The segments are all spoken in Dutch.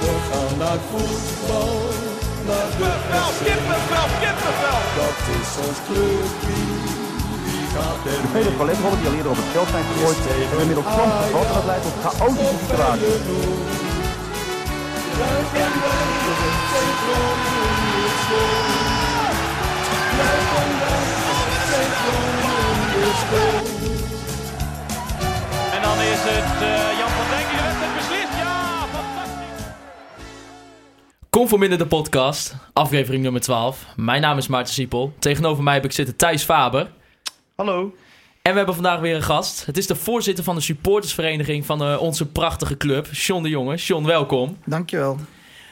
We gaan naar voetbal, naar de Kippenvel, kippenvel, kippenvel. Dat is ons clubje, De vele paletrollen die al eerder op het veld zijn gegooid, hebben inmiddels soms gevat en dat leidt tot chaotische situaties. En dan is het eh, Jan van Dijk Conforminder de podcast, aflevering nummer 12. Mijn naam is Maarten Siepel. Tegenover mij heb ik zitten Thijs Faber. Hallo. En we hebben vandaag weer een gast. Het is de voorzitter van de supportersvereniging van eh, onze prachtige club, John de Jonge. John, welkom. Dankjewel.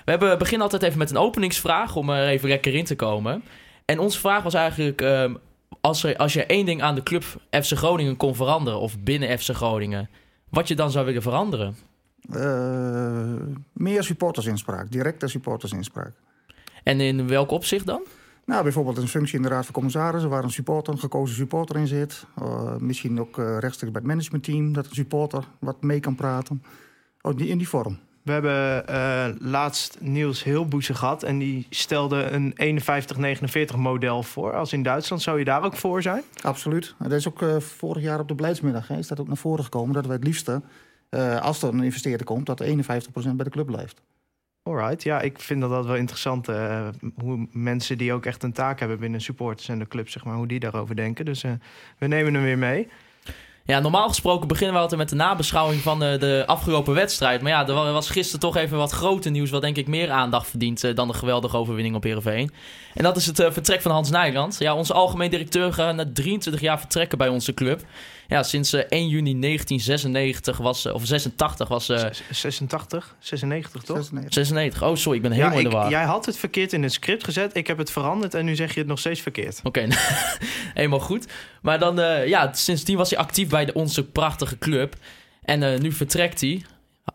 We hebben, beginnen altijd even met een openingsvraag om er even lekker in te komen. En onze vraag was eigenlijk, ehm, als, er, als je één ding aan de club FC Groningen kon veranderen, of binnen FC Groningen, wat je dan zou willen veranderen? Eh, meer supportersinspraak, directe supportersinspraak. En in welk opzicht dan? Nou, bijvoorbeeld een functie in de Raad van Commissarissen... waar een supporter, een gekozen supporter in zit. Eh, misschien ook eh, rechtstreeks bij het managementteam... dat een supporter wat mee kan praten. Oh, die, in die vorm. We hebben eh, laatst Niels Hilboeze gehad en die stelde een 51-49 model voor. Als in Duitsland zou je daar ook voor zijn? Absoluut. Dat is ook eh, vorig jaar op de beleidsmiddag... Hè, is dat ook naar voren gekomen dat wij het liefste... eh, als er een investeerder komt, dat 51% bij de club blijft. Alright, ja, ik vind dat, dat wel interessant. eh, hoe mensen die ook echt een taak hebben binnen supporters en de club, zeg maar, hoe die daarover denken. Dus eh, we nemen hem weer mee. Ja, normaal gesproken beginnen we altijd met de nabeschouwing van de, de afgelopen wedstrijd. Maar ja, er wa- was gisteren toch even wat groter nieuws... wat denk ik meer aandacht verdient dan de geweldige overwinning op Heerenveen. En dat is het vertrek van Hans Nijland. Ja, onze algemeen directeur gaat na 23 jaar vertrekken bij onze club. Ja, sinds eh, 1 juni 1996 was... eh, of 86 was... eh, 86, 96 toch? 96. 96. Oh, sorry, ik ben Ja, helemaal in de war. jij had het verkeerd in het script gezet. Ik heb het veranderd en nu zeg je het nog steeds verkeerd. Oké, helemaal goed. Maar dan, eh, ja, sindsdien was hij actief bij de, onze prachtige club. En eh, nu vertrekt hij.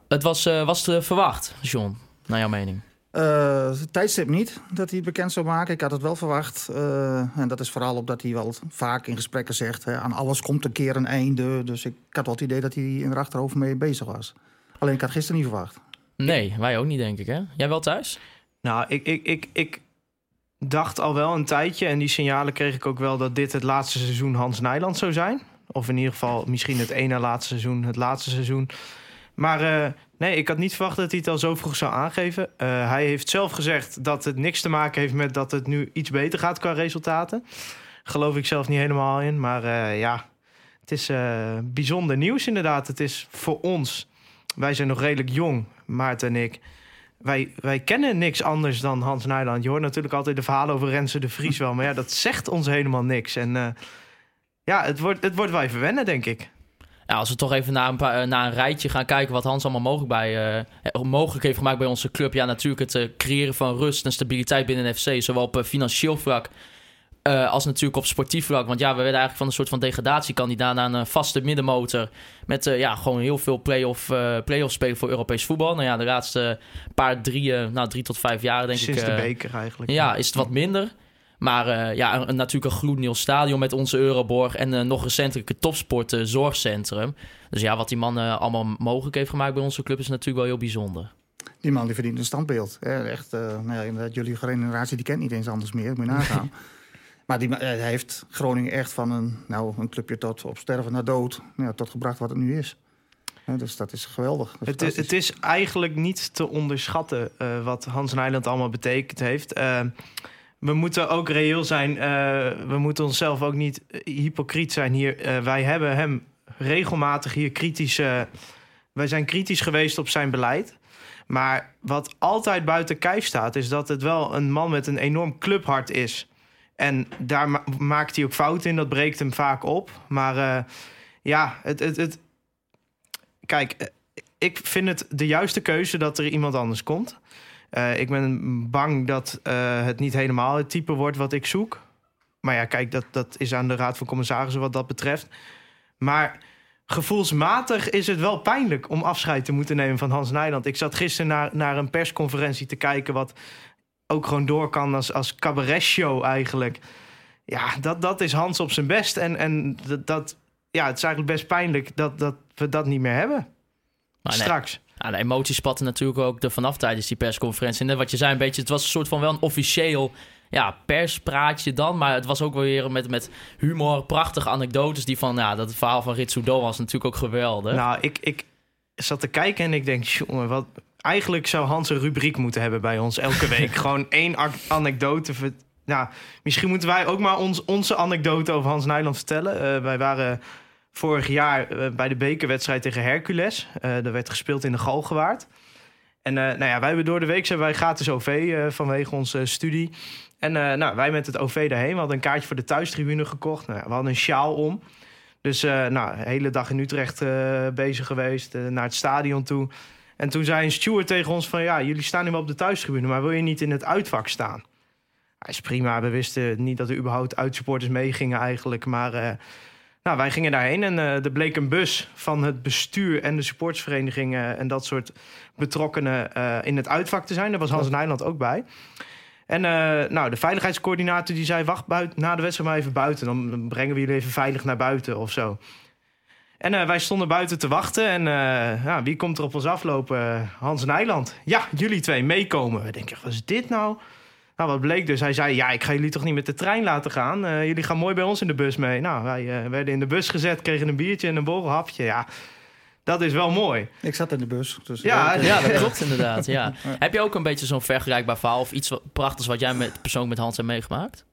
Het was, eh, was eh, verwacht, John, naar jouw mening. Eh, het tijdstip niet dat hij het bekend zou maken. Ik had het wel verwacht. Eh, en dat is vooral omdat hij wel vaak in gesprekken zegt... Hè, aan alles komt een keer een einde. Dus ik, ik had wel het idee dat hij in het achterhoofd mee bezig was. Alleen ik had gisteren niet verwacht. Nee, wij ook niet, denk ik, hè? Jij wel thuis? Nou, ik, ik, ik, ik dacht al wel een tijdje, en die signalen kreeg ik ook wel, dat dit het laatste seizoen Hans Nijland zou zijn. Of in ieder geval misschien het ene laatste seizoen, het laatste seizoen. Maar eh, nee, ik had niet verwacht dat hij het al zo vroeg zou aangeven. Eh, hij heeft zelf gezegd dat het niks te maken heeft met dat het nu iets beter gaat qua resultaten. Geloof ik zelf niet helemaal in. Maar eh, ja, het is bijzonder nieuws inderdaad. Het is voor ons, wij zijn nog redelijk jong, Maarten en ik. Wij, wij kennen niks anders dan Hans Nijland. Je hoort natuurlijk altijd de verhalen over Renze de Vries wel. Maar ja, dat zegt ons helemaal niks. En ja, het wordt, het wordt wel even wennen, denk ik. Ja, als we toch even naar een, paar, eh, naar een rijtje gaan kijken wat Hans allemaal mogelijk, bij, eh, mogelijk heeft gemaakt bij onze club. Ja, natuurlijk het eh, creëren van rust en stabiliteit binnen FC. Zowel op eh, financieel vlak eh, als natuurlijk op sportief vlak. Want ja, we werden eigenlijk van een soort van degradatiekandidaat naar een eh, vaste middenmotor. Met eh, ja, gewoon heel veel play-off, eh play-off spelen voor Europees voetbal. Nou ja, de laatste paar drie, eh, nou, drie tot vijf jaar denk Sinds ik. de eh, beker eigenlijk. ja, is het wat minder. Maar eh, ja, een- natuurlijk een gloednieuw stadion met onze Euroborg. En een nog recentelijk het topsport eh, zorgcentrum. Dus ja, wat die man eh, allemaal mogelijk heeft gemaakt bij onze club is natuurlijk wel heel bijzonder. Die man die verdient een standbeeld. Hè. Echt, eh, nou ja, inderdaad, jullie generatie die kent niet eens anders meer. Moet je nagaan. maar die, eh, hij heeft Groningen echt van een, nou, een clubje tot op sterven naar dood... Ja, tot gebracht wat het nu is. Hè, dus dat is geweldig. Dat is Het, het is eigenlijk niet te onderschatten eh, wat Hans Nijland allemaal betekend heeft. We moeten ook reëel zijn. eh, we moeten onszelf ook niet eh, hypocriet zijn hier. Eh, wij hebben hem regelmatig hier kritisch... wij zijn kritisch geweest op zijn beleid. Maar wat altijd buiten kijf staat... is dat het wel een man met een enorm clubhart is. En daar ma- maakt hij ook fouten in. Dat breekt hem vaak op. Maar ja, het... het, het Kijk, ik vind het de juiste keuze dat er iemand anders komt. Eh, ik ben bang dat eh, het niet helemaal het type wordt wat ik zoek. Maar ja, kijk, dat, dat is aan de Raad van Commissarissen wat dat betreft. Maar gevoelsmatig is het wel pijnlijk om afscheid te moeten nemen van Hans Nijland. Ik zat gisteren naar, naar een persconferentie te kijken... wat ook gewoon door kan als, als cabaretshow eigenlijk. Ja, dat, dat is Hans op zijn best. En, en dat, dat, ja, het is eigenlijk best pijnlijk dat, dat we dat niet meer hebben. Maar nee, Straks. Ja, de emoties spatten natuurlijk ook er vanaf tijdens die persconferentie. En net wat je zei, een beetje, het was een soort van wel een officieel ja, perspraatje dan. Maar het was ook wel weer met, met humor, prachtige anekdotes. Die van, ja, dat verhaal van Ritsudo was natuurlijk ook geweldig. Nou, ik, ik zat te kijken en ik denk, jongen, wat... Eigenlijk zou Hans een rubriek moeten hebben bij ons elke week. Gewoon één anekdote. Nou, misschien moeten wij ook maar ons, onze anekdote over Hans Nijland vertellen. Eh, wij waren vorig jaar eh, bij de bekerwedstrijd tegen Hercules. Eh er werd gespeeld in de Galgenwaard. En eh, nou ja, wij hebben door de week zijn wij gratis OV eh, vanwege onze studie. En eh, nou, wij met het OV daarheen. We hadden een kaartje voor de thuistribune gekocht. Nou, we hadden een sjaal om. Dus eh, nou, de hele dag in Utrecht eh, bezig geweest, eh, naar het stadion toe. En toen zei een steward tegen ons van... ja, jullie staan nu wel op de thuistribune... maar wil je niet in het uitvak staan? Hij is prima, we wisten niet dat er überhaupt uitsupporters meegingen eigenlijk. Maar eh, nou, wij gingen daarheen en eh, er bleek een bus van het bestuur... en de supportersvereniging eh, en dat soort betrokkenen eh, in het uitvak te zijn. Daar was Hans Nijland ook bij. En nou, de veiligheidscoördinator die zei... wacht buiten, na de wedstrijd maar even buiten. Dan brengen we jullie even veilig naar buiten of zo. En wij stonden buiten te wachten. En ja, wie komt er op ons aflopen? Hans Nijland. Ja, jullie twee meekomen. We denken, wat is dit nou? Nou, wat bleek dus? Hij zei, ja, ik ga jullie toch niet met de trein laten gaan? Eh, jullie gaan mooi bij ons in de bus mee. Nou, wij eh, werden in de bus gezet, kregen een biertje en een borrelhapje. Ja, dat is wel mooi. Ik zat in de bus. Dus Ja, Ja, dat klopt inderdaad. Ja. Heb je ook een beetje zo'n vergelijkbaar verhaal of iets wat, prachtigs wat jij met, persoonlijk met Hans hebt meegemaakt?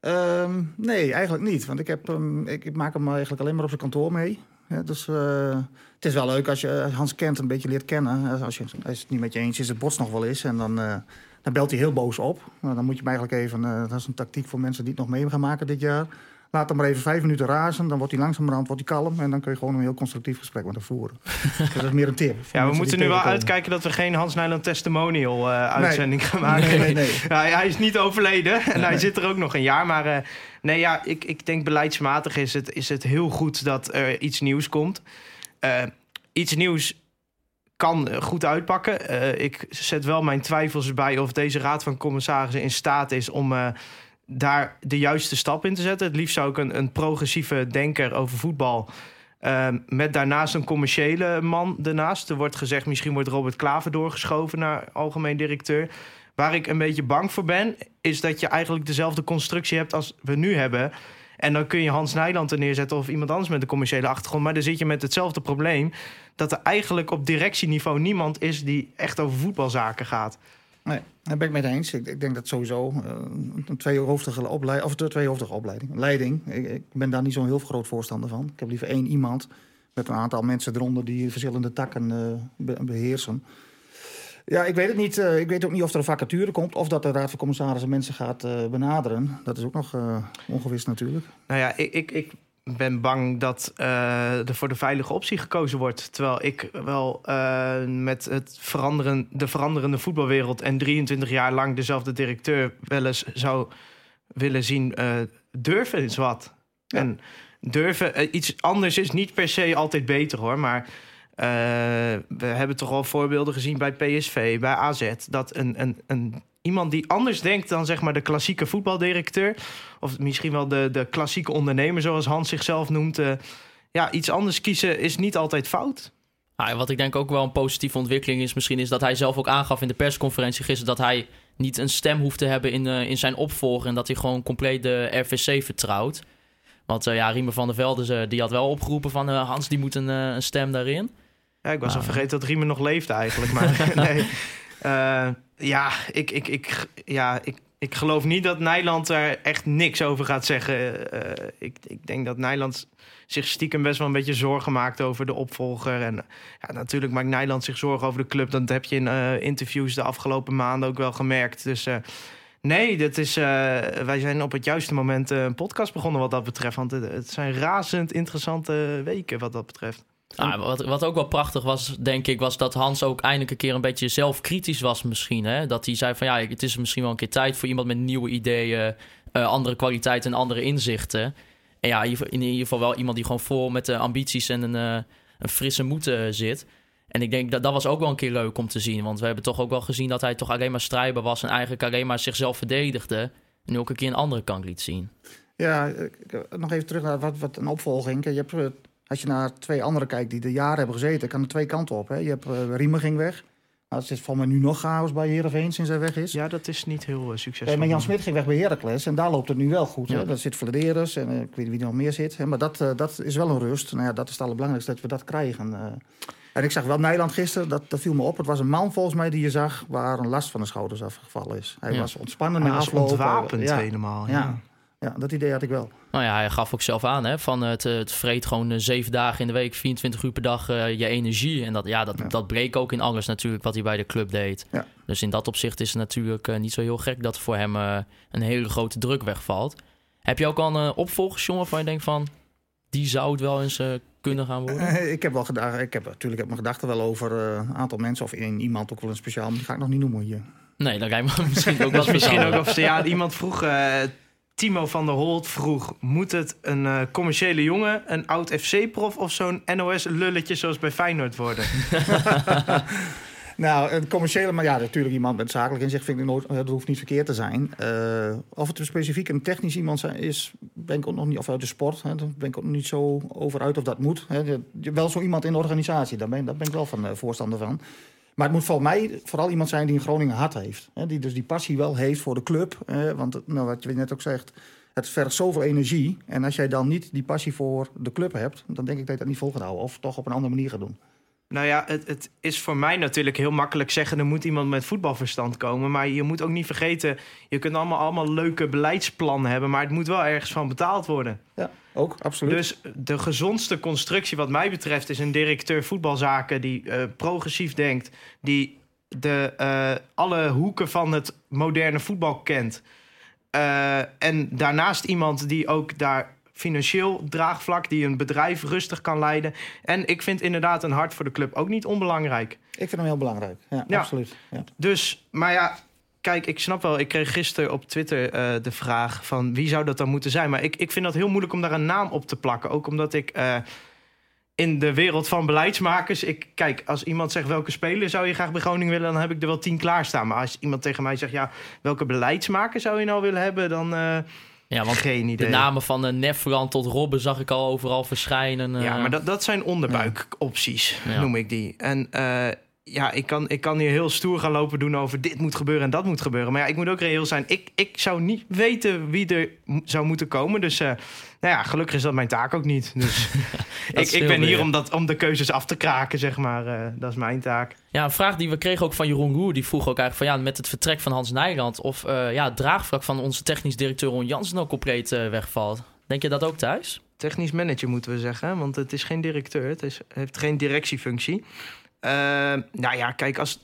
Ehm, nee, eigenlijk niet. Want ik, heb, ik, ik maak hem eigenlijk alleen maar op zijn kantoor mee. Ja, dus eh, het is wel leuk als je Hans kent, een beetje leert kennen. Als, je, als het niet met je eens is, het botst nog wel eens. En dan, eh, dan belt hij heel boos op. Nou, dan moet je hem eigenlijk even... eh, dat is een tactiek voor mensen die het nog mee gaan maken dit jaar. Laat hem maar even vijf minuten razen. Dan wordt hij langzamerhand wordt hij kalm. En dan kun je gewoon een heel constructief gesprek met hem voeren. dus dat is meer een tip. Ja, we moeten nu wel uitkijken dat we geen Hans Nijland testimonial eh, uitzending gaan maken. Nee, nee, nee. Ja, hij is niet overleden en hij zit er ook nog een jaar. Maar eh, nee, ja, ik, ik denk beleidsmatig is het, is het heel goed dat er iets nieuws komt. Iets nieuws kan eh, goed uitpakken. Eh, ik zet wel mijn twijfels bij of deze raad van commissarissen in staat is om eh, daar de juiste stap in te zetten. Het liefst zou ik een, een progressieve denker over voetbal. eh, met daarnaast een commerciële man ernaast. Er wordt gezegd, misschien wordt Robert Klaver doorgeschoven naar algemeen directeur. Waar ik een beetje bang voor ben, is dat je eigenlijk dezelfde constructie hebt als we nu hebben. En dan kun je Hans Nijland er neerzetten of iemand anders met een commerciële achtergrond. Maar dan zit je met hetzelfde probleem. Dat er eigenlijk op directieniveau niemand is die echt over voetbalzaken gaat. Nee, daar ben ik met eens. Ik, ik denk dat sowieso eh, een tweehoofdige opleiding, of tweehoofdige opleiding, leiding. Ik, ben daar niet zo'n heel groot voorstander van. Ik heb liever één iemand met een aantal mensen eronder die verschillende takken eh, be- beheersen. Ja, ik weet het niet. Eh, ik weet ook niet of er een vacature komt of dat de Raad van Commissarissen mensen gaat eh, benaderen. Dat is ook nog eh, ongewis natuurlijk. Nou ja, ik, ik, ik ben bang dat er voor de veilige optie gekozen wordt. Terwijl ik wel met het veranderen, de veranderende voetbalwereld en 23 jaar lang dezelfde directeur wel eens zou willen zien durven is wat. Ja. En durven, iets anders is niet per se altijd beter hoor, maar eh, we hebben toch al voorbeelden gezien bij PSV, bij AZ, dat een, een, een, iemand die anders denkt dan zeg maar de klassieke voetbaldirecteur, of misschien wel de, de klassieke ondernemer, zoals Hans zichzelf noemt, eh, ja, iets anders kiezen is niet altijd fout. Ah, wat ik denk ook wel een positieve ontwikkeling is, misschien is dat hij zelf ook aangaf in de persconferentie gisteren dat hij niet een stem hoeft te hebben in, eh, in zijn opvolger en dat hij gewoon compleet de RVC vertrouwt. Want ja, Riemer van der Velde die had wel opgeroepen van Hans, die moet een, een stem daarin. Ja, ik was al Nou. vergeten dat Riemer nog leefde eigenlijk. Maar nee. Eh, ja, ik, ik, ik, ja ik, ik geloof niet dat Nijland er echt niks over gaat zeggen. Eh, ik, ik denk dat Nijland zich stiekem best wel een beetje zorgen maakt over de opvolger. En ja, natuurlijk maakt Nijland zich zorgen over de club. Dat heb je in eh, interviews de afgelopen maanden ook wel gemerkt. Dus nee, dat is, wij zijn op het juiste moment een podcast begonnen wat dat betreft. Want het, het zijn razend interessante weken wat dat betreft. Ah, wat, wat ook wel prachtig was, denk ik, was dat Hans ook eindelijk een keer een beetje zelfkritisch was misschien. Hè? Dat hij zei van ja, het is misschien wel een keer tijd voor iemand met nieuwe ideeën, eh, andere kwaliteiten en andere inzichten. En ja, in ieder, geval wel iemand die gewoon vol met de ambities en een, eh, een frisse moed eh, zit. En ik denk dat dat was ook wel een keer leuk om te zien. Want we hebben toch ook wel gezien dat hij toch alleen maar strijdbaar was en eigenlijk alleen maar zichzelf verdedigde. En nu ook een keer een andere kant liet zien. Ja, nog even terug naar wat, wat een opvolging. Je hebt, eh, als je naar twee anderen kijkt die er jaren hebben gezeten, kan er twee kanten op. Hè. Je hebt uh, Riemer ging weg. Nou, het is voor mij nu nog chaos bij Heerenveen sinds hij weg is. Ja, dat is niet heel uh, succesvol. Eh, maar Jan Smit ging weg bij Heracles en daar loopt het nu wel goed. Ja. Hè. Daar zit Vladeres en uh, ik weet niet wie er nog meer zit. Hè. Maar dat, uh, dat is wel een rust. Nou ja, dat is het allerbelangrijkste dat we dat krijgen. En ik zag wel Nederland gisteren, dat, dat viel me op. Het was een man volgens mij die je zag waar een last van de schouders afgevallen is. Hij ja. was ontspannen Hij na was afloop. ontwapend ja. helemaal. Ja. Ja. dat idee had ik wel. Nou ja, hij gaf ook zelf aan, hè, van het, het vreet gewoon uh, zeven dagen in de week, 24 uur per dag uh, je energie. En dat, ja, dat, Ja. dat bleek ook in alles natuurlijk wat hij bij de club deed. Ja. Dus in dat opzicht is het natuurlijk uh, niet zo heel gek dat voor hem uh, een hele grote druk wegvalt. Heb je ook al een opvolgers, jongen, waarvan je denkt van, die zou het wel eens uh, kunnen gaan worden? Eh, ik heb wel gedacht, ik heb natuurlijk heb mijn gedachten wel over uh, een aantal mensen of in iemand ook wel een speciaal, maar die ga ik nog niet noemen hier. Nee, dat rijdt me misschien ook Dat wel is misschien ook of ja, iemand vroeg. Uh, Timo van der Holt vroeg: moet het een uh, commerciële jongen, een oud FC-prof of zo'n NOS-lulletje zoals bij Feyenoord worden? nou, een commerciële, maar ja, natuurlijk iemand met zakelijk inzicht vind ik nooit, dat hoeft niet verkeerd te zijn. Uh, of het specifiek een technisch iemand is, ben ik ook nog niet, of uit de sport, hè, daar ben ik ook nog niet zo over uit of dat moet. Hè. Wel zo iemand in de organisatie, daar ben, daar ben ik wel van voorstander van. Maar het moet voor mij vooral iemand zijn die een Groningen hart heeft. Hè, die dus die passie wel heeft voor de club. Want nou, wat je net ook zegt, het vergt zoveel energie. En als jij dan niet die passie voor de club hebt... dan denk ik dat je dat niet vol gaat houden. Of toch op een andere manier gaat doen. Nou ja, het, het, is voor mij natuurlijk heel makkelijk zeggen... er moet iemand met voetbalverstand komen. Maar je moet ook niet vergeten... je kunt allemaal, allemaal leuke beleidsplannen hebben... maar het moet wel ergens van betaald worden. Ja, ook, absoluut. Dus de gezondste constructie wat mij betreft... is een directeur voetbalzaken die uh, progressief denkt... die de, uh, alle hoeken van het moderne voetbal kent... Uh, en daarnaast iemand die ook daar financieel draagvlak, die een bedrijf rustig kan leiden. En ik vind inderdaad een hart voor de club ook niet onbelangrijk. Ik vind hem heel belangrijk, ja, ja. absoluut. Ja. Dus, maar ja, kijk, ik snap wel, ik kreeg gisteren op Twitter uh, de vraag van wie zou dat dan moeten zijn. Maar ik, ik vind dat heel moeilijk om daar een naam op te plakken. Ook omdat ik uh, in de wereld van beleidsmakers, ik, kijk, als iemand zegt welke speler zou je graag bij Groningen willen, dan heb ik er wel tien klaarstaan. Maar als iemand tegen mij zegt, ja, welke beleidsmaker zou je nou willen hebben, dan. Uh, ja, want Geen idee. de namen van uh, Nefran tot Robben zag ik al overal verschijnen. Uh... Ja, maar dat, dat zijn onderbuikopties, ja. noem ik die. En uh, ja, ik kan, ik kan hier heel stoer gaan lopen doen over dit moet gebeuren en dat moet gebeuren. Maar ja, ik moet ook reëel zijn. Ik, ik zou niet weten wie er zou moeten komen. Dus uh, nou ja, gelukkig is dat mijn taak ook niet. Dus ik, ik ben hier om, dat, om de keuzes af te kraken, zeg maar. Uh, dat is mijn taak. Ja, een vraag die we kregen ook van Jeroen Roer. Die vroeg ook eigenlijk van ja, met het vertrek van Hans Nijland... of uh, ja, het draagvlak van onze technisch directeur Ron Jansen ook compleet wegvalt. Denk je dat ook thuis? Technisch manager moeten we zeggen, want het is geen directeur. Het is, heeft geen directiefunctie. Uh, nou ja, kijk, als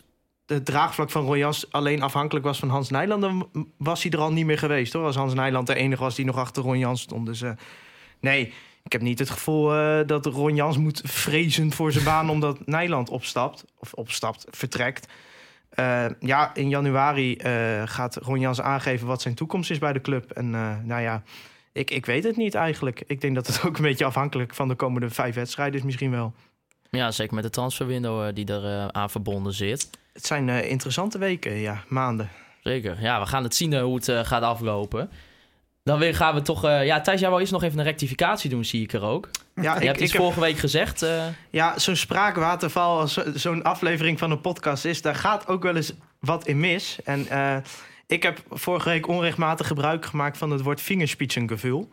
het draagvlak van Ronjas alleen afhankelijk was van Hans Nijland... dan was hij er al niet meer geweest, hoor. Als Hans Nijland de enige was die nog achter Ron Jans stond. Dus uh, nee, ik heb niet het gevoel uh, dat Ron Jans moet vrezen voor zijn baan... omdat Nijland opstapt, of opstapt, vertrekt. Uh, ja, in januari gaat Ron Jans aangeven wat zijn toekomst is bij de club. En nou ja, ik, ik weet het niet eigenlijk. Ik denk dat het ook een beetje afhankelijk van de komende vijf wedstrijden is misschien wel. Ja, zeker met de transferwindow uh, die er uh, aan verbonden zit. Het zijn uh, interessante weken, ja, maanden. Zeker. Ja, we gaan het zien hoe het gaat aflopen. Dan weer gaan we toch... ja, Thijs, jij wil eerst nog even een rectificatie doen, zie ik er ook. Ja, je ik, hebt iets ik vorige heb... week gezegd. Ja, zo'n spraakwaterval als zo'n aflevering van een podcast is... daar gaat ook wel eens wat in mis. En ik heb vorige week onrechtmatig gebruik gemaakt van het woord vingerspitsengevoel.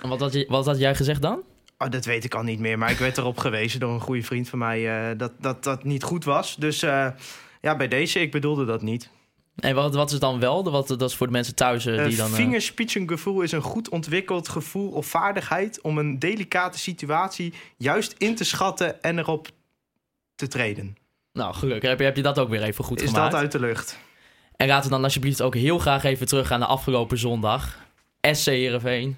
En wat had, je, wat had jij gezegd dan? Oh, dat weet ik al niet meer. Maar ik werd erop gewezen door een goede vriend van mij uh, dat, dat dat niet goed was. Dus uh, ja, bij deze, ik bedoelde dat niet. En wat, wat is dan wel? Wat, dat is voor de mensen thuis uh, die dan... Vingerspitsengevoel is een goed ontwikkeld gevoel of vaardigheid... om een delicate situatie juist in te schatten en erop te treden. Nou, gelukkig heb je, heb je dat ook weer even goed is gemaakt. Is dat uit de lucht. En laten we dan alsjeblieft ook heel graag even terug aan de afgelopen zondag. SC Heerenveen.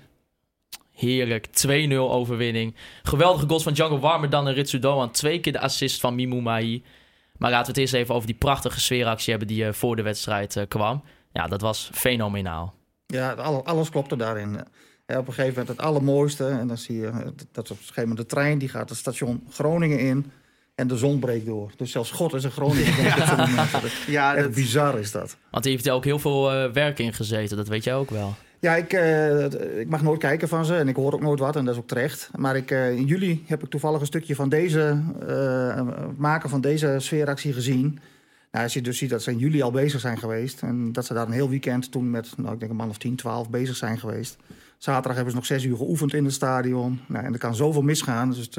Heerlijk. 2-0 overwinning. Geweldige goals van Django Warmer dan en Ritsu Doan. Twee keer de assist van Mimou Mahi. Maar laten we het eerst even over die prachtige sfeeractie hebben die uh, voor de wedstrijd uh, kwam. Ja, dat was fenomenaal. Ja, alles klopte daarin. Ja, op een gegeven moment het allermooiste. En dan zie je dat op een gegeven moment de trein die gaat het station Groningen in. En de zon breekt door. Dus zelfs God is een Groningen. ja, ja dat... bizar is dat. Want hij heeft er ook heel veel uh, werk in gezeten. Dat weet jij ook wel. Ja, ik, eh, ik mag nooit kijken van ze en ik hoor ook nooit wat en dat is ook terecht. Maar ik, eh, in juli heb ik toevallig een stukje van deze, eh, maken van deze sfeeractie gezien. Nou, als je dus ziet dat ze in juli al bezig zijn geweest en dat ze daar een heel weekend toen met, nou, ik denk een man of 10, 12 bezig zijn geweest. Zaterdag hebben ze nog zes uur geoefend in het stadion. Nou, en er kan zoveel misgaan. Dus,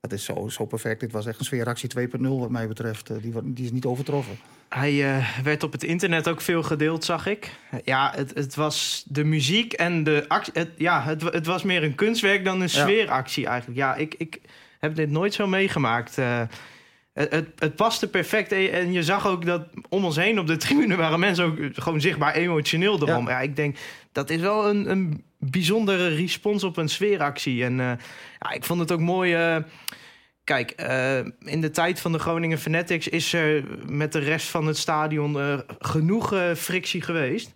dat is zo, zo perfect. Dit was echt een sfeeractie 2.0 wat mij betreft. Die, die is niet overtroffen. Hij eh, werd op het internet ook veel gedeeld, zag ik. Ja, het, het was de muziek en de actie. Het, ja, het, het was meer een kunstwerk dan een sfeeractie eigenlijk. Ja, ik, ik heb dit nooit zo meegemaakt. Eh, het, het, het paste perfect. En je zag ook dat om ons heen op de tribune waren mensen ook gewoon zichtbaar emotioneel erom. Ja, ik denk dat is wel een, een bijzondere respons op een sfeeractie. En eh, ja, ik vond het ook mooi. Kijk, eh, in de tijd van de Groningen Fanatics is er met de rest van het stadion eh, genoeg eh, frictie geweest.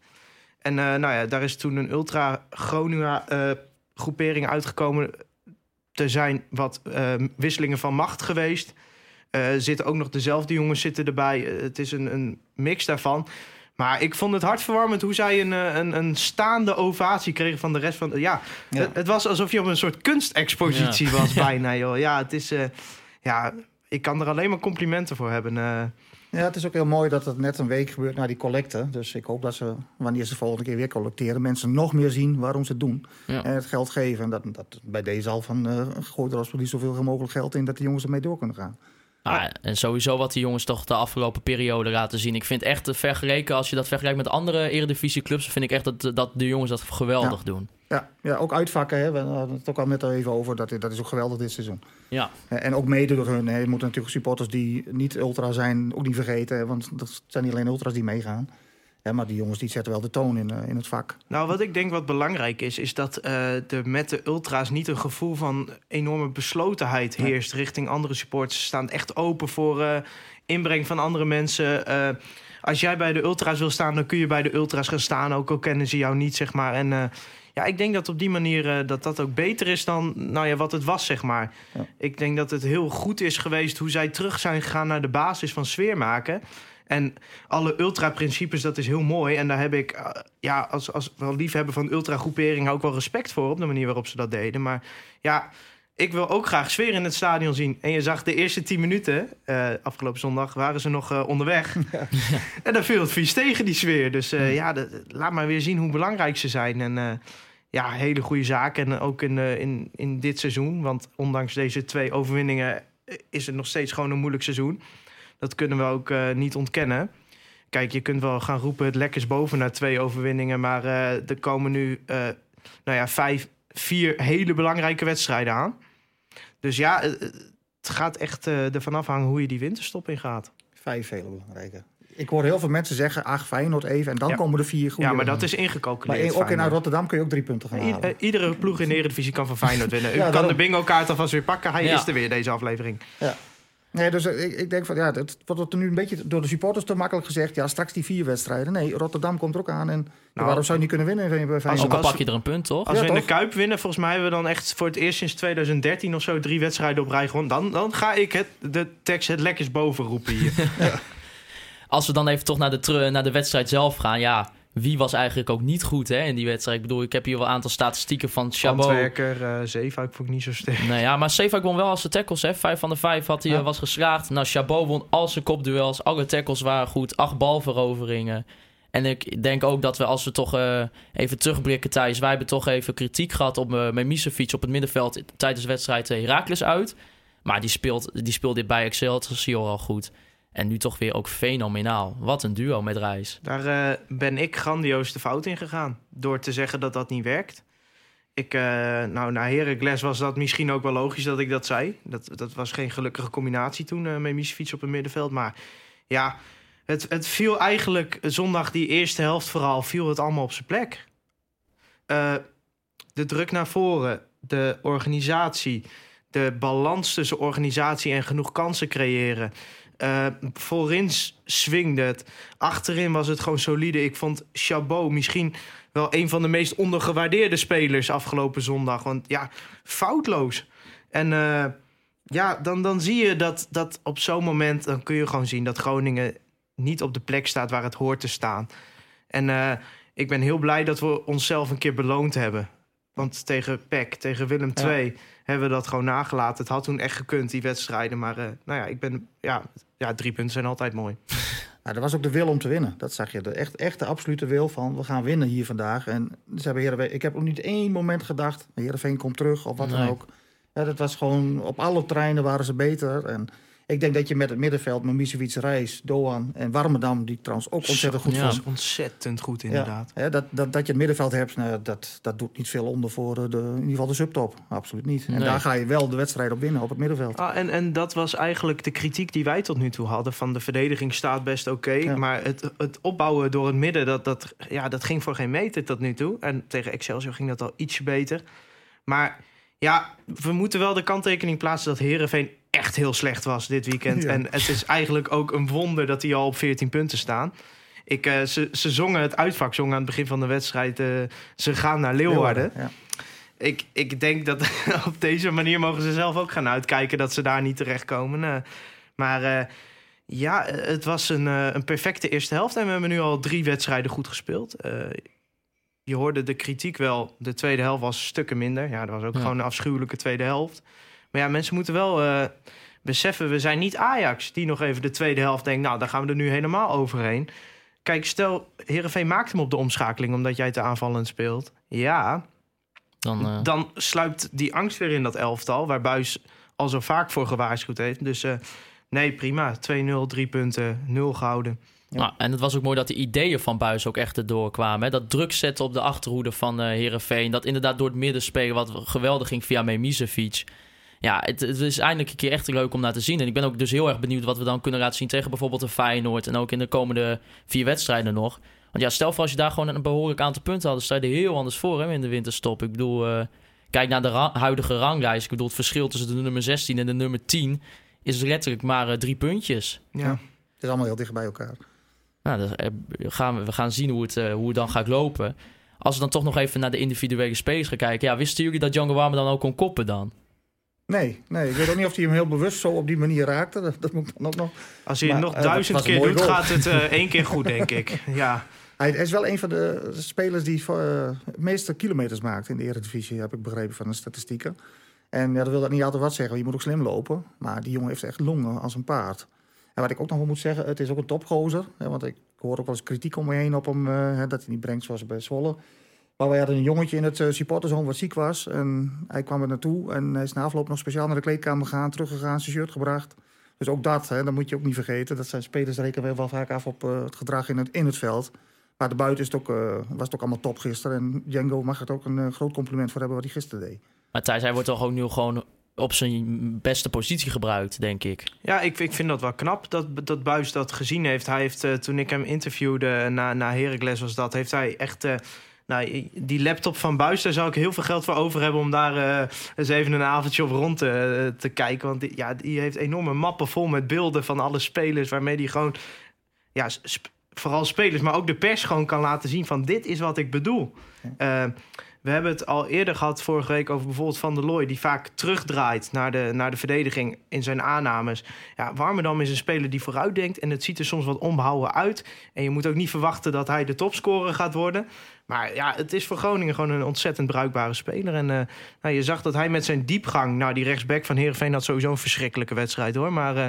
En nou ja, daar is toen een ultra Groningen eh, groepering uitgekomen te zijn wat eh, wisselingen van macht geweest. Zitten ook nog dezelfde jongens zitten erbij. Het is een, een mix daarvan. Maar ik vond het hartverwarmend hoe zij een, eh, een, een staande ovatie kregen van de rest van... Ja, Ja. Het, het was alsof je op een soort kunstexpositie was bijna, joh. Ja, het is... eh, ja, ik kan er alleen maar complimenten voor hebben. eh. Ja, het is ook heel mooi dat het net een week gebeurt na die collecte. Dus ik hoop dat ze, wanneer ze de volgende keer weer collecteren... mensen nog meer zien waarom ze het doen. Ja. En het geld geven. En dat, dat bij deze al van... eh gooi er alsjeblieft zoveel mogelijk geld in... dat de jongens ermee door kunnen gaan. Ah, en sowieso wat die jongens toch de afgelopen periode laten zien. Ik vind echt, eh, vergeleken, als je dat vergelijkt met andere eredivisieclubs... vind ik echt dat, dat de jongens dat geweldig doen. Ja, ja ook uitvakken. Hè. We hadden het ook al net al even over. Dat, dat is ook geweldig dit seizoen. Ja, Eh, En ook mede door hun. hè. Je moet natuurlijk supporters die niet ultra zijn ook niet vergeten. Want dat zijn niet alleen ultras die meegaan. Ja, maar die jongens die zetten wel de toon in, eh, in het vak. Nou, wat ik denk wat belangrijk is, is dat eh er met de ultra's niet een gevoel van enorme beslotenheid Nee. heerst richting andere supporters. Ze staan echt open voor eh, inbreng van andere mensen. Als jij bij de ultra's wil staan, dan kun je bij de ultra's gaan staan, ook al kennen ze jou niet, zeg maar. En ja, ik denk dat op die manier dat dat ook beter is dan nou ja, wat het was, zeg maar. Ja. Ik denk dat het heel goed is geweest hoe zij terug zijn gegaan naar de basis van sfeer maken. En alle ultra-principes, dat is heel mooi. En daar heb ik, eh, ja, als, als wel liefhebber van ultra-groeperingen ook wel respect voor op de manier waarop ze dat deden. Maar ja, ik wil ook graag sfeer in het stadion zien. En je zag de eerste tien minuten, eh, afgelopen zondag, waren ze nog eh, onderweg. en dan viel het vies tegen die sfeer. Dus ja, de- laat maar weer zien hoe belangrijk ze zijn. En ja, hele goede zaak. En ook in, in, in dit seizoen. Want ondanks deze twee overwinningen is het nog steeds gewoon een moeilijk seizoen. Dat kunnen we ook eh, niet ontkennen. Kijk, je kunt wel gaan roepen het lekkers boven na twee overwinningen. Maar eh, er komen nu eh, nou ja, vijf, vier hele belangrijke wedstrijden aan. Dus ja, het gaat echt eh, ervan afhangen hoe je die winterstop ingaat. Vijf hele belangrijke. Ik hoor heel veel mensen zeggen, ach Feyenoord even. En dan Ja. komen er vier goede. Ja, maar dat is Maar ingecalculeerd. ook in. Rotterdam kun je ook drie punten gaan I- halen. iedere ploeg in de Eredivisie kan van Feyenoord winnen. U Ja, kan daarom. de bingo-kaart alvast weer pakken. Hij Ja. is er weer, deze aflevering. Nee, dus eh, ik, ik denk van ja, het wordt er nu een beetje door de supporters te makkelijk gezegd. Ja, straks die vier wedstrijden. Nee, Rotterdam komt er ook aan. En Nou, waarom zou je niet kunnen winnen bij Als- Feyenoord? ook al als- pak je er een punt, toch? Als Ja, we in de? Kuip winnen, volgens mij hebben we dan echt voor het eerst sinds 2013 of zo drie wedstrijden op rij gewonnen. Dan, dan ga ik het, de tekst het lekkers boven roepen hier. Als we dan even toch naar de, naar de wedstrijd zelf gaan. Ja, wie was eigenlijk ook niet goed hè, in die wedstrijd? Ik bedoel, ik heb hier wel een aantal statistieken van Chabot. Handwerker, eh Zeefuik vond ik niet zo sterk. Nou ja, maar Zeefuik won wel als de tackles. Hè. Vijf van de vijf had hij, Ja. eh, was geslaagd. Nou, Chabot won al zijn kopduels. Alle tackles waren goed. Acht balveroveringen. En ik denk ook dat we, als we toch eh, even terugblikken, Thijs... wij hebben toch even kritiek gehad op uh, Memisevic op het middenveld... tijdens de wedstrijd eh, Heracles uit. Maar die speelt, die speelt dit bij Excelsior al goed. En nu toch weer ook fenomenaal. Wat een duo met Reis. Daar eh, ben ik grandioos de fout in gegaan. Door te zeggen dat dat niet werkt. Ik, eh, nou, na Heracles was dat misschien ook wel logisch dat ik dat zei. Dat, dat was geen gelukkige combinatie toen eh met Misefiets op het middenveld. Maar ja, het, het viel eigenlijk zondag die eerste helft vooral... viel het allemaal op zijn plek. De druk naar voren, de organisatie... de balans tussen organisatie en genoeg kansen creëren... Eh, voorin swingde het. Achterin was het gewoon solide. Ik vond Chabot misschien wel een van de meest ondergewaardeerde spelers afgelopen zondag. Want ja, foutloos. En eh, ja, dan, dan zie je dat, dat op zo'n moment... dan kun je gewoon zien dat Groningen niet op de plek staat waar het hoort te staan. En eh, ik ben heel blij dat we onszelf een keer beloond hebben. Want tegen PEC, tegen Willem Ja. II, hebben we dat gewoon nagelaten. Het had toen echt gekund, die wedstrijden. Maar eh, nou ja, ik ben, ja, ja, drie punten zijn altijd mooi. Nou, er was ook de wil om te winnen. Dat zag je. De echt, echt de absolute wil van we gaan winnen hier vandaag. En ze hebben Heerenveen, ik heb ook niet één moment gedacht, Heerenveen komt terug of wat dan ook. Ja, dat was gewoon, op alle treinen waren ze beter. En ik denk dat je met het middenveld, met Misevic, Reis, Doan en Warmerdam, die trouwens ook ontzettend goed Ja. Was. ontzettend goed, Ja, inderdaad. hè, dat, dat, dat je het middenveld hebt, nou, dat, dat doet niet veel onder voor eh, de, in ieder geval de subtop. Absoluut niet. En Nee. daar ga je wel de wedstrijd op winnen, op het middenveld. Ah, en, en dat was eigenlijk de kritiek die wij tot nu toe hadden. Van de verdediging staat best oké. Ja. Maar het, het opbouwen door het midden, dat, dat, ja, dat ging voor geen meter tot nu toe. En tegen Excelsior ging dat al ietsje beter. Maar ja, we moeten wel de kanttekening plaatsen dat Herenveen echt heel slecht was dit weekend. Ja. En het is eigenlijk ook een wonder dat die al op 14 punten staan. Ik, eh, ze, ze zongen het uitvak, zongen aan het begin van de wedstrijd. eh, ze gaan naar Leeuwarden. Ja. Ik, ik denk dat op deze manier mogen ze zelf ook gaan uitkijken dat ze daar niet terechtkomen. Eh, maar ja, het was een, een perfecte eerste helft. En we hebben nu al drie wedstrijden goed gespeeld. Je hoorde de kritiek wel. De tweede helft was stukken minder. Ja, dat was ook Ja. gewoon een afschuwelijke tweede helft. Maar ja, mensen moeten wel eh, beseffen, we zijn niet Ajax die nog even de tweede helft denkt, nou, daar gaan we er nu helemaal overheen. Kijk, stel, Herenveen maakt hem op de omschakeling omdat jij te aanvallend speelt. Ja, Dan, eh, dan sluipt die angst weer in dat elftal, waar Buis al zo vaak voor gewaarschuwd heeft. Dus eh, nee, prima. 2-0, drie punten, nul gehouden. Nou, en het was ook mooi dat de ideeën van Buis ook echt erdoor kwamen. Hè? Dat druk zetten op de achterhoede van eh Herenveen. Dat inderdaad door het midden spelen, wat geweldig ging via Memisevic. Ja, het, het is eindelijk een keer echt leuk om naar te zien. En ik ben ook dus heel erg benieuwd wat we dan kunnen laten zien tegen bijvoorbeeld de Feyenoord. En ook in de komende vier wedstrijden nog. Want ja, stel voor als je daar gewoon een behoorlijk aantal punten had, dan sta je er heel anders voor hè, in de winterstop. Ik bedoel, eh, kijk naar de ra- huidige ranglijst. Ik bedoel, het verschil tussen de nummer 16 en de nummer 10 is letterlijk maar eh, drie puntjes. Ja. Het is allemaal heel dicht bij elkaar. Nou, eh, gaan we, we gaan zien hoe het, hoe het dan gaat lopen. Als we dan toch nog even naar de individuele spelers gaan kijken. Ja, wisten jullie dat Django Warme dan ook kon koppen dan? Nee, nee, ik weet ook niet of hij hem heel bewust zo op die manier raakte. Dat, dat moet dan ook nog. Als hij het nog dat duizend keer doet, gaat het eh, één keer goed, denk ik. Ja, Hij is wel een van de spelers die het meeste kilometers maakt in de Eredivisie, heb ik begrepen van de statistieken. En ja, dat wil dat niet altijd wat zeggen, je moet ook slim lopen. Maar die jongen heeft echt longen als een paard. En wat ik ook nog wel moet zeggen, het is ook een topgozer. Hè, want ik hoor ook wel eens kritiek om me heen op hem, hè, dat hij niet brengt zoals bij Zwolle. Maar wij hadden een jongetje in het uh, supportershome wat ziek was. En hij kwam er naartoe en hij is na afloop nog speciaal naar de kleedkamer gegaan, teruggegaan, zijn shirt gebracht. Dus ook dat, hè, dat moet je ook niet vergeten. Dat zijn spelers rekenen wel vaak af op eh, het gedrag in het, in het veld. Maar de buiten is het ook, eh, was het ook allemaal top gisteren. En Django mag er ook een groot compliment voor hebben wat hij gisteren deed. Maar Thijs, hij wordt toch ook nu gewoon op zijn beste positie gebruikt, denk ik. ja ik, ik vind dat wel knap dat, dat Buis dat gezien heeft. Hij heeft, eh, toen ik hem interviewde na, na Heracles was dat, heeft hij echt... eh, nou, die laptop van Buis, daar zou ik heel veel geld voor over hebben... om daar eh, eens even een avondje op rond te, te kijken. Want die, ja, die heeft enorme mappen vol met beelden van alle spelers... waarmee die gewoon, ja, sp- vooral spelers, maar ook de pers gewoon kan laten zien... van dit is wat ik bedoel. Eh, we hebben het al eerder gehad vorige week over bijvoorbeeld Van der Looy... die vaak terugdraait naar de, naar de verdediging in zijn aannames. Ja, Warmerdam is een speler die vooruitdenkt... en het ziet er soms wat onbehouden uit. En je moet ook niet verwachten dat hij de topscorer gaat worden... Maar ja, het is voor Groningen gewoon een ontzettend bruikbare speler. En eh, nou, je zag dat hij met zijn diepgang... Nou, die rechtsback van Heerenveen had sowieso een verschrikkelijke wedstrijd, hoor. Maar eh,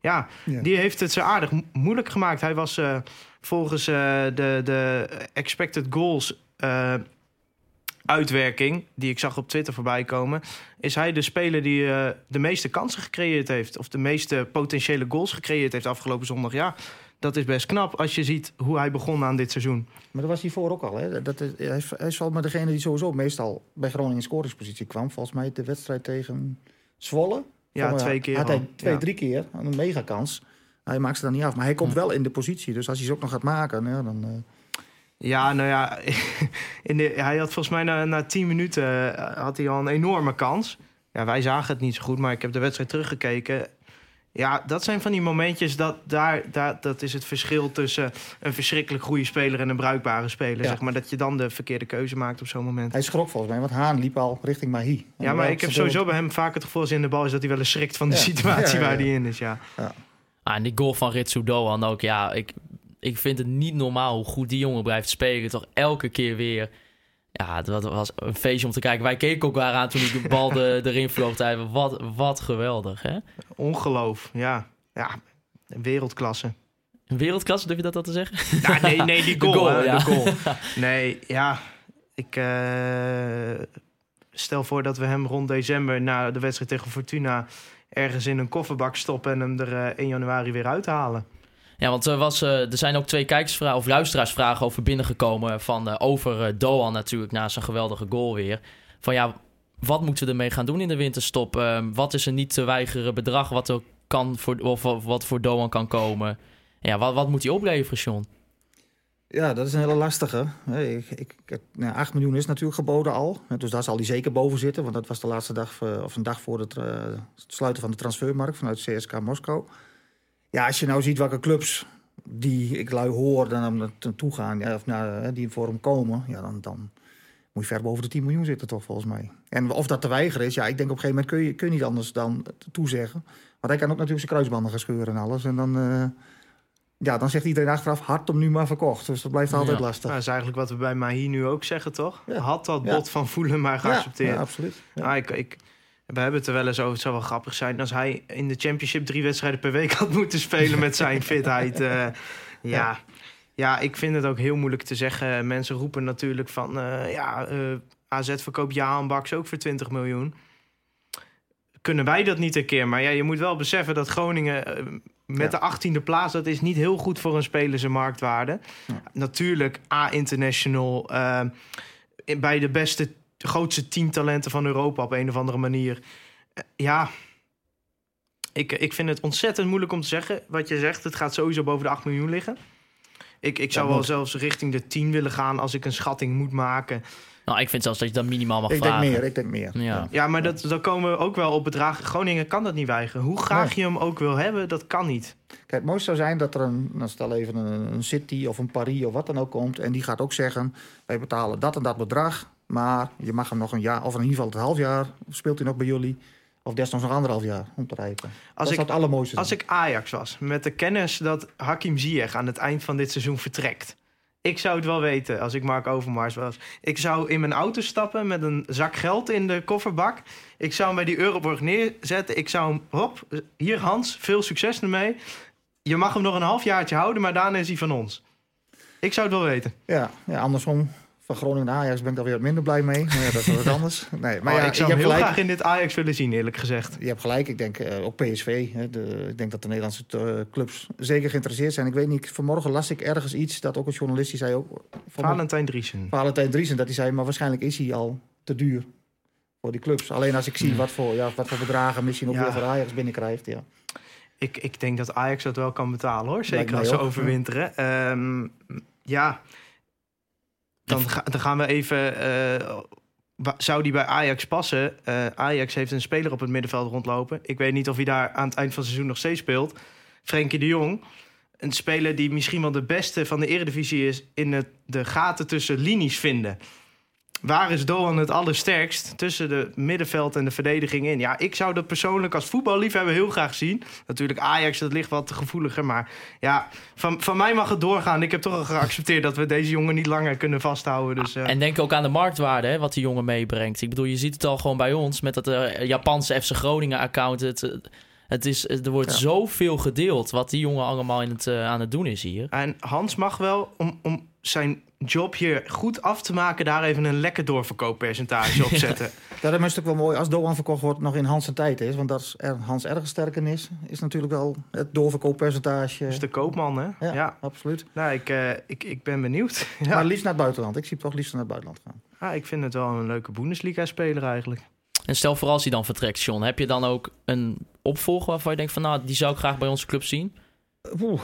ja, Ja. die heeft het ze aardig mo- moeilijk gemaakt. Hij was eh, volgens de, de expected goals... uitwerking, die ik zag op Twitter voorbij komen... is hij de speler die eh, de meeste kansen gecreëerd heeft... of de meeste potentiële goals gecreëerd heeft afgelopen zondag. Ja, dat is best knap als je ziet hoe hij begon aan dit seizoen. Maar dat was hiervoor ook al. Hè. Dat is, hij, is- hij is wel maar degene die sowieso meestal bij Groningen in scoringspositie kwam. Volgens mij de wedstrijd tegen Zwolle. Ja, Volgens twee keer Had hij twee, Ja. drie keer een megakans. Hij maakt ze dan niet af. Maar hij komt wel in de positie. Dus als hij ze ook nog gaat maken, ja, dan... eh, Ja, nou ja, in de, hij had volgens mij na, na 10 minuten eh, had hij al een enorme kans. Ja, wij zagen het niet zo goed, maar ik heb de wedstrijd teruggekeken. Ja, dat zijn van die momentjes dat daar, daar dat is het verschil tussen een verschrikkelijk goede speler en een bruikbare speler. Ja. Zeg maar dat je dan de verkeerde keuze maakt op zo'n moment. hij schrok volgens mij, want Haan liep al richting Mahi. En Ja, maar ik heb sowieso bij hem vaak het gevoel als hij in de bal is dat hij wel eens schrikt van de Ja. situatie Ja, ja, waar hij in is. Ja. Ah, en die goal van Ritsu Doan ook, ja, ik, ik vind het niet normaal hoe goed die jongen blijft spelen. Toch elke keer weer. Ja, dat was een feestje om te kijken. Wij keken ook aan toen die bal de, erin vloog. Wat, wat geweldig, hè? Ongeloof, ja. Ja, wereldklasse. Een wereldklasse, durf je dat al te zeggen? Ja, nee, nee, die goal. De goal, hè, ja. de goal. Nee, ja. Ik eh, stel voor dat we hem rond december na de wedstrijd tegen Fortuna ergens in een kofferbak stoppen en hem er eh, 1 januari weer uithalen. Ja, want er, was, eh, er zijn ook twee kijkersvragen of luisteraarsvragen over binnengekomen. Van, eh, over eh, Doan natuurlijk, na zijn geweldige goal weer. Van ja, wat moeten we ermee gaan doen in de winterstop? Eh, wat is er niet te weigeren bedrag wat er kan voor, of, wat voor Doan kan komen? Ja, wat, wat moet hij opleveren, John? Ja, dat is een hele lastige. Ik, ik, ik- nou, 8 miljoen is natuurlijk geboden al. Dus daar zal hij zeker boven zitten. Want dat was de laatste dag, eh, of een dag voor het, eh, het sluiten van de transfermarkt vanuit CSK Moskou. Ja, als je nou ziet welke clubs die ik lui hoor dan naar naartoe gaan, ja, of naar, hè, die voor hem komen, ja, dan, dan moet je ver boven de 10 miljoen zitten, toch volgens mij. En of dat te weigeren is, ja, ik denk op een gegeven moment kun je, kun je niet anders dan toezeggen. Want hij kan ook natuurlijk zijn kruisbanden gaan scheuren en alles. En dan, eh, ja, dan zegt iedereen achteraf, hard om nu maar verkocht. Dus dat blijft altijd Ja. lastig. Dat is eigenlijk wat we bij Mahi nu ook zeggen, toch? Ja. Had dat bot van voelen maar geaccepteerd. Ja, ja, absoluut. Ja. Ah, ik, ik, we hebben het er wel eens over. Het zou wel grappig zijn als hij in de Championship drie wedstrijden per week had moeten spelen met zijn fitheid. eh, ja. ja, ik vind het ook heel moeilijk te zeggen. Mensen roepen natuurlijk van eh, ja, eh, AZ verkoopt Jaan Baks ook voor 20 miljoen. Kunnen wij dat niet een keer? Maar ja, je moet wel beseffen dat Groningen met Ja. de 18e plaats, dat is niet heel goed voor een speler zijn marktwaarde. Ja. Natuurlijk A-international. in- bij de beste, de grootste tien talenten van Europa op een of andere manier. Eh, ja, ik, ik vind het ontzettend moeilijk om te zeggen. Wat je zegt, het gaat sowieso boven de 8 miljoen liggen. Ik, ik zou wel zelfs richting de 10 willen gaan als ik een schatting moet maken. Nou, ik vind zelfs dat je dat minimaal mag Ik denk vragen. meer, ik denk meer. Ja. Ja, maar dat, dan komen we ook wel op bedragen. Groningen kan dat niet weigeren. Hoe graag Nee. je hem ook wil hebben, dat kan niet. Kijk, het mooiste zou zijn dat er een, nou, stel even een, een City of een Paris of wat dan ook komt. En die gaat ook zeggen, wij betalen dat en dat bedrag. Maar je mag hem nog een jaar, of in ieder geval het half jaar, speelt hij nog bij jullie. Of desnoods nog anderhalf jaar om te rijpen. Als dat ik, zou het allermooiste als zijn. ik Ajax was, met de kennis dat Hakim Ziyech aan het eind van dit seizoen vertrekt. Ik zou het wel weten als ik Mark Overmars was. Ik zou in mijn auto stappen met een zak geld in de kofferbak. Ik zou hem bij die Euroborg neerzetten. Ik zou hem, hop, hier Hans, veel succes ermee. Je mag hem nog een halfjaartje houden, maar daarna is hij van ons. Ik zou het wel weten. Ja, ja, andersom. Van Groningen naar Ajax ben ik daar weer wat minder blij mee. Maar ja, dat is wat anders. Nee, maar Maar ja, ik zou hem heel gelijk. graag in dit Ajax willen zien, eerlijk gezegd. Je hebt gelijk. Ik denk eh, ook PSV. Hè, de, ik denk dat de Nederlandse eh, clubs zeker geïnteresseerd zijn. Ik weet niet, vanmorgen las ik ergens iets dat ook een journalist die zei ook... Valentijn Driesen. Valentijn Driesen, dat hij zei, maar waarschijnlijk is hij al te duur voor die clubs. Alleen als ik zie wat voor, ja, wat voor bedragen misschien ook Ja. weer voor Ajax binnenkrijgt. Ja. Ik, ik denk dat Ajax dat wel kan betalen hoor. Zeker als ze overwinteren. Ehm, ja, dan, ga- dan gaan we even. eh, zou die bij Ajax passen? Eh, Ajax heeft een speler op het middenveld rondlopen. Ik weet niet of hij daar aan het eind van het seizoen nog steeds speelt. Frenkie de Jong. Een speler die misschien wel de beste van de Eredivisie is in het, de gaten tussen linies vinden. Waar is Doan het allersterkst tussen de middenveld en de verdediging in? Ja, ik zou dat persoonlijk als voetballiefhebber heel graag zien. Natuurlijk Ajax, dat ligt wat gevoeliger. Maar ja, van, van mij mag het doorgaan. Ik heb toch al geaccepteerd dat we deze jongen niet langer kunnen vasthouden. Dus, eh, En denk ook aan de marktwaarde, hè, wat die jongen meebrengt. Ik bedoel, je ziet het al gewoon bij ons met dat eh, Japanse FC Groningen account. Het, eh, het is, er wordt Ja. zoveel gedeeld wat die jongen allemaal in het, aan het doen is hier. En Hans mag wel, om, om zijn job hier goed af te maken... daar even een lekker doorverkooppercentage op zetten. Ja, dat is ook wel mooi als Doan verkocht wordt nog in Hans zijn tijd is. Want dat is er, Hans erg sterk in is. Is natuurlijk wel het doorverkooppercentage. Dus de koopman, hè? ja, Ja. absoluut. Nou, ik, eh, ik, ik ben benieuwd. Ja. Maar liefst naar het buitenland. Ik zie toch liefst naar het buitenland gaan. Ah, ik vind het wel een leuke Bundesliga-speler eigenlijk. En stel voor als hij dan vertrekt, John, heb je dan ook een opvolger waarvan je denkt van nou, die zou ik graag bij onze club zien? Oeh,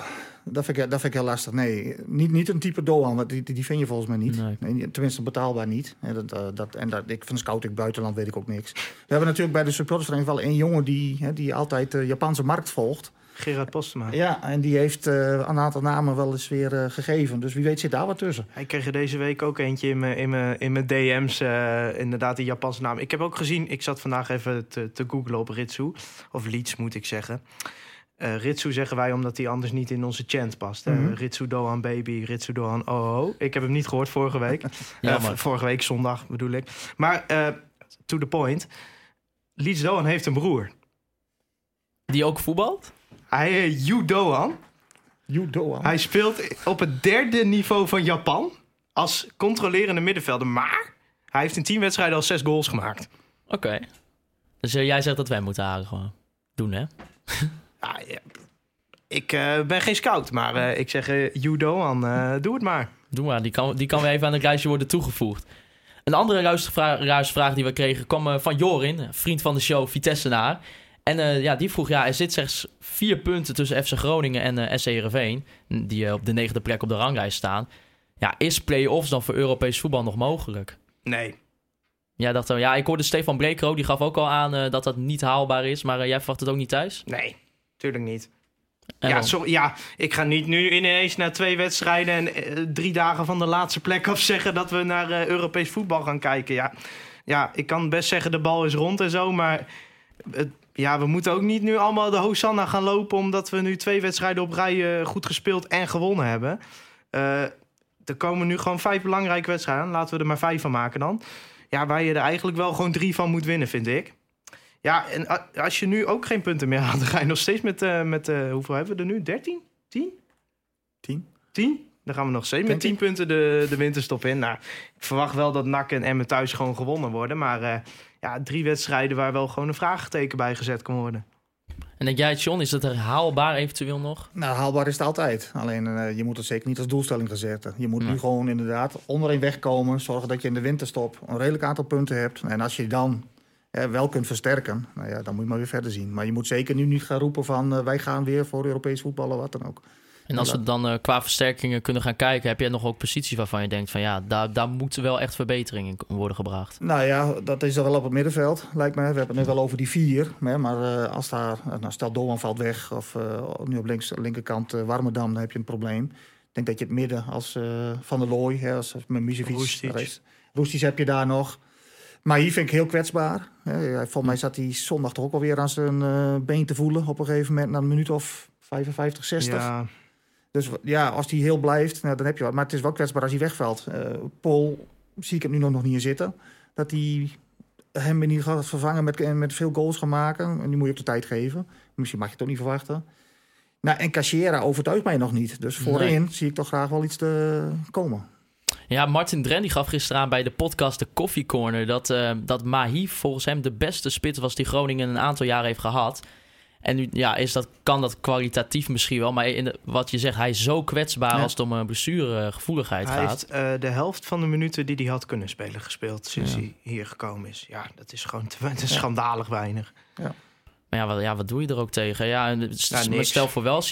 dat vind, ik, dat vind ik heel lastig. Nee, niet, niet een type Doan, want die, die vind je volgens mij niet. Nee. Nee, tenminste, betaalbaar niet. En, dat, eh, dat, en dat, ik van de scouting buitenland weet ik ook niks. We hebben natuurlijk bij de supportersvereniging wel één jongen die, hè, die altijd de Japanse markt volgt. Gerard Postema. Ja, en die heeft eh, een aantal namen wel eens weer eh, gegeven. Dus wie weet zit daar wat tussen. Hij kreeg er deze week ook eentje in mijn, in mijn, in mijn DM's. eh, inderdaad, die Japanse naam. Ik heb ook gezien, ik zat vandaag even te, te googlen op Ritsu. Of Leeds moet ik zeggen. Eh, Ritsu zeggen wij omdat hij anders niet in onze chant past. Mhm. Ritsu Dohan baby, Ritsu Dohan oh, oh. Ik heb hem niet gehoord vorige week. Eh, vorige week zondag bedoel ik. Maar eh, to the point. Leeds Dohan heeft een broer. Die ook voetbalt? Hij heet Yu Dohan. Judo. Hij speelt op het derde niveau van Japan als controlerende middenvelder. Maar hij heeft in tien wedstrijden al zes goals gemaakt. Oké. Dus jij zegt dat wij moeten halen gewoon. Doen, hè? Ja, ja. Ik eh, ben geen scout, maar eh, ik zeg eh Yu Dohan, eh, doe het maar. Doe maar, die kan, die kan weer even aan het lijstje worden toegevoegd. Een andere luistervraag die we kregen kwam eh, van Jorin, vriend van de show, Vitessenaar. En eh, ja, die vroeg, ja, er zit slechts vier punten tussen FC Groningen en eh SC Heerenveen, die eh, op de negende plek op de ranglijst staan. Ja, is play-offs dan voor Europees voetbal nog mogelijk? Nee. Ja, dacht, ja, ik hoorde Stefan Brekero, die gaf ook al aan eh, dat dat niet haalbaar is, maar eh, jij verwacht het ook niet thuis? Nee, tuurlijk niet. En ja, sorry, ja, ik ga niet nu ineens na twee wedstrijden en eh, drie dagen van de laatste plek af zeggen dat we naar eh, Europees voetbal gaan kijken. Ja, ja, ik kan best zeggen de bal is rond en zo, maar het, ja, we moeten ook niet nu allemaal de Hosanna gaan lopen omdat we nu twee wedstrijden op rij eh, goed gespeeld en gewonnen hebben. Er komen nu gewoon vijf belangrijke wedstrijden. Laten we er maar vijf van maken dan. Ja, waar je er eigenlijk wel gewoon drie van moet winnen, vind ik. Ja, en als je nu ook geen punten meer haalt, dan ga je nog steeds met, eh, met eh, hoeveel hebben we er nu? 13? 10? Tien. 10? Dan gaan we nog steeds met Denk 10 punten de, de winterstop in. Nou, ik verwacht wel dat NAC en Emmen thuis gewoon gewonnen worden. Maar eh, ja, drie wedstrijden waar wel gewoon een vraagteken bij gezet kan worden. En denk jij, John, is dat er haalbaar eventueel nog? Nou, haalbaar is het altijd. Alleen eh, je moet het zeker niet als doelstelling gaan zetten. Je moet nu gewoon inderdaad onderin wegkomen. Zorgen dat je in de winterstop een redelijk aantal punten hebt. En als je dan wel kunt versterken, nou ja, dan moet je maar weer verder zien. Maar je moet zeker nu niet gaan roepen van eh, wij gaan weer voor Europees voetballen, wat dan ook. En als we dan eh, qua versterkingen kunnen gaan kijken, heb jij nog ook posities waarvan je denkt van ja, daar, daar moeten wel echt verbeteringen in worden gebracht. Nou ja, dat is er wel op het middenveld, lijkt me. We hebben het nu wel over die vier. hè, Maar eh, als daar, nou, stel Doan valt weg of eh, nu op links, linkerkant eh, Warmerdam, dan heb je een probleem. Ik denk dat je het midden als eh, Van der Looy, hè, als met Roestic. Reis- Roestic heb je daar nog. Maar hier vind ik heel kwetsbaar. Volgens mij zat hij zondag toch ook alweer aan zijn eh, been te voelen op een gegeven moment, na een minuut of 55, 60. Ja, Dus ja, als die heel blijft, nou, dan heb je wat. Maar het is wel kwetsbaar als hij wegvalt. Eh Paul zie ik het nu nog niet in zitten. Dat hij hem in ieder geval gaat vervangen met, met veel goals gaan maken. En die moet je ook de tijd geven. Misschien mag je het ook niet verwachten. Nou, en Cachera overtuigt mij nog niet. Dus voorin zie ik toch graag wel iets te komen. Ja, Martin Dren die gaf gisteren aan bij de podcast De Coffee Corner dat, eh, dat Mahi volgens hem de beste spits was die Groningen een aantal jaren heeft gehad. En nu ja, is dat, kan dat kwalitatief misschien wel, maar in de- wat je zegt, hij is zo kwetsbaar Ja. als het om uh, blessuregevoeligheid hij gaat. heeft eh, de helft van de minuten die hij had kunnen spelen gespeeld sinds Ja. hij hier gekomen is. Ja, dat is gewoon te, schandalig weinig. Maar ja wat, ja, wat doe je er ook tegen? Ja, en stel voor wel,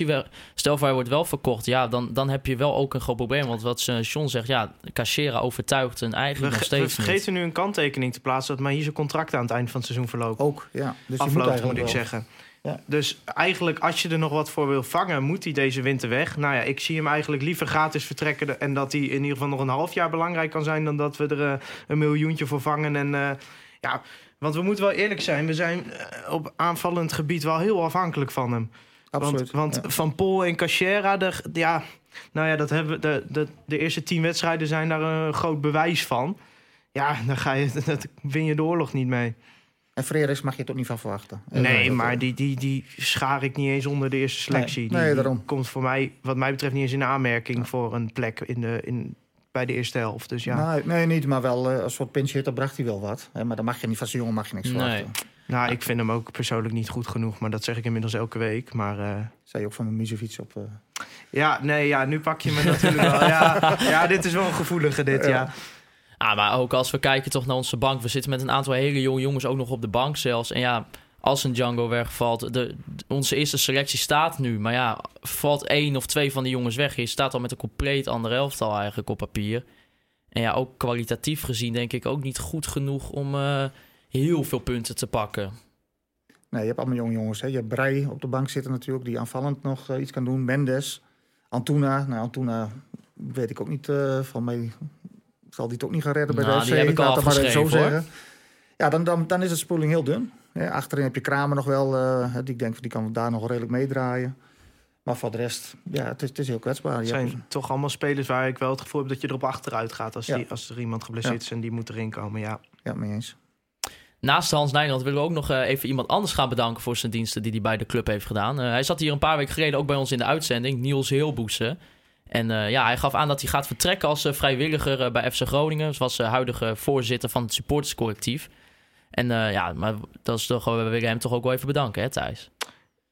stel voor hij wordt wel verkocht, ja, dan, dan heb je wel ook een groot probleem. Want wat eh, John zegt, ja, Cachera overtuigt en We, eigenlijk nog we steeds niet. vergeten nu een kanttekening te plaatsen dat maar hier zijn contract aan het eind van het seizoen verloopt. Ook, ja. Dus afloopt, moet, eigenlijk ik wel. zeggen. Ja. Dus eigenlijk, als je er nog wat voor wil vangen, moet hij deze winter weg. Nou ja, ik zie hem eigenlijk liever gratis vertrekken. En dat hij in ieder geval nog een half jaar belangrijk kan zijn. dan dat we er eh, een miljoentje voor vangen. En eh, ja, want we moeten wel eerlijk zijn. We zijn eh, op aanvallend gebied wel heel afhankelijk van hem. Absoluut. Want, want ja. Van Pol en Cachera, de, ja, nou ja, dat hebben de, de, de eerste tien wedstrijden zijn daar een groot bewijs van. Ja, dan ga je, dat win je de oorlog niet mee. En Freris mag je toch niet van verwachten. Nee, maar die, die, die schaar ik niet eens onder de eerste selectie. Nee, die, nee, die daarom. komt voor mij, wat mij betreft, niet eens in aanmerking voor een plek in de, in, bij de eerste helft. Dus ja, Nee, nee, niet, maar wel eh, een soort pinch hitter bracht hij wel wat. Hè, maar dan mag je niet van zijn jongen mag je niks Nee. verwachten. nou, ik vind hem ook persoonlijk niet goed genoeg. Maar dat zeg ik inmiddels elke week. Maar eh, Zei je ook van mijn Musevic op. eh, ja, nee, ja, nu pak je me natuurlijk wel. Ja, ja, dit is wel een gevoelige, dit, ja. Ah, maar ook als we kijken toch naar onze bank. We zitten met een aantal hele jonge jongens ook nog op de bank zelfs. En ja, als een Django wegvalt, de, onze eerste selectie staat nu. Maar ja, valt één of twee van die jongens weg. Je staat al met een compleet andere elftal eigenlijk op papier. En ja, ook kwalitatief gezien denk ik ook niet goed genoeg om eh, heel veel punten te pakken. Nee, je hebt allemaal jonge jongens. Hè. Je hebt Brei op de bank zitten natuurlijk, die aanvallend nog eh, iets kan doen. Mendes, Antuna. Nou, Antuna weet ik ook niet. eh, van mij zal die het ook niet gaan redden bij Nou, de FC. die heb ik al Laat maar hoor. zeggen. Ja, dan, dan, dan is het spoeling heel dun. Achterin heb je Kramer nog wel. eh, die, ik denk, die kan daar nog redelijk meedraaien. Maar voor de rest, ja, het is, het is heel kwetsbaar. Het hebt- zijn toch allemaal spelers waar ik wel het gevoel heb dat je erop achteruit gaat als, Ja. die, als er iemand geblesseerd Ja. is en die moet erin komen. Ja. Ja, mee eens. Naast Hans Nijland willen we ook nog eh, even iemand anders gaan bedanken voor zijn diensten die hij bij de club heeft gedaan. Eh, hij zat hier een paar weken geleden ook bij ons in de uitzending, Niels Heelboesen. En eh, ja, hij gaf aan dat hij gaat vertrekken als vrijwilliger eh, bij FC Groningen. Zoals uh, huidige voorzitter van het supporterscollectief. En eh, ja, maar dat is toch, we willen hem toch ook wel even bedanken, hè Thijs?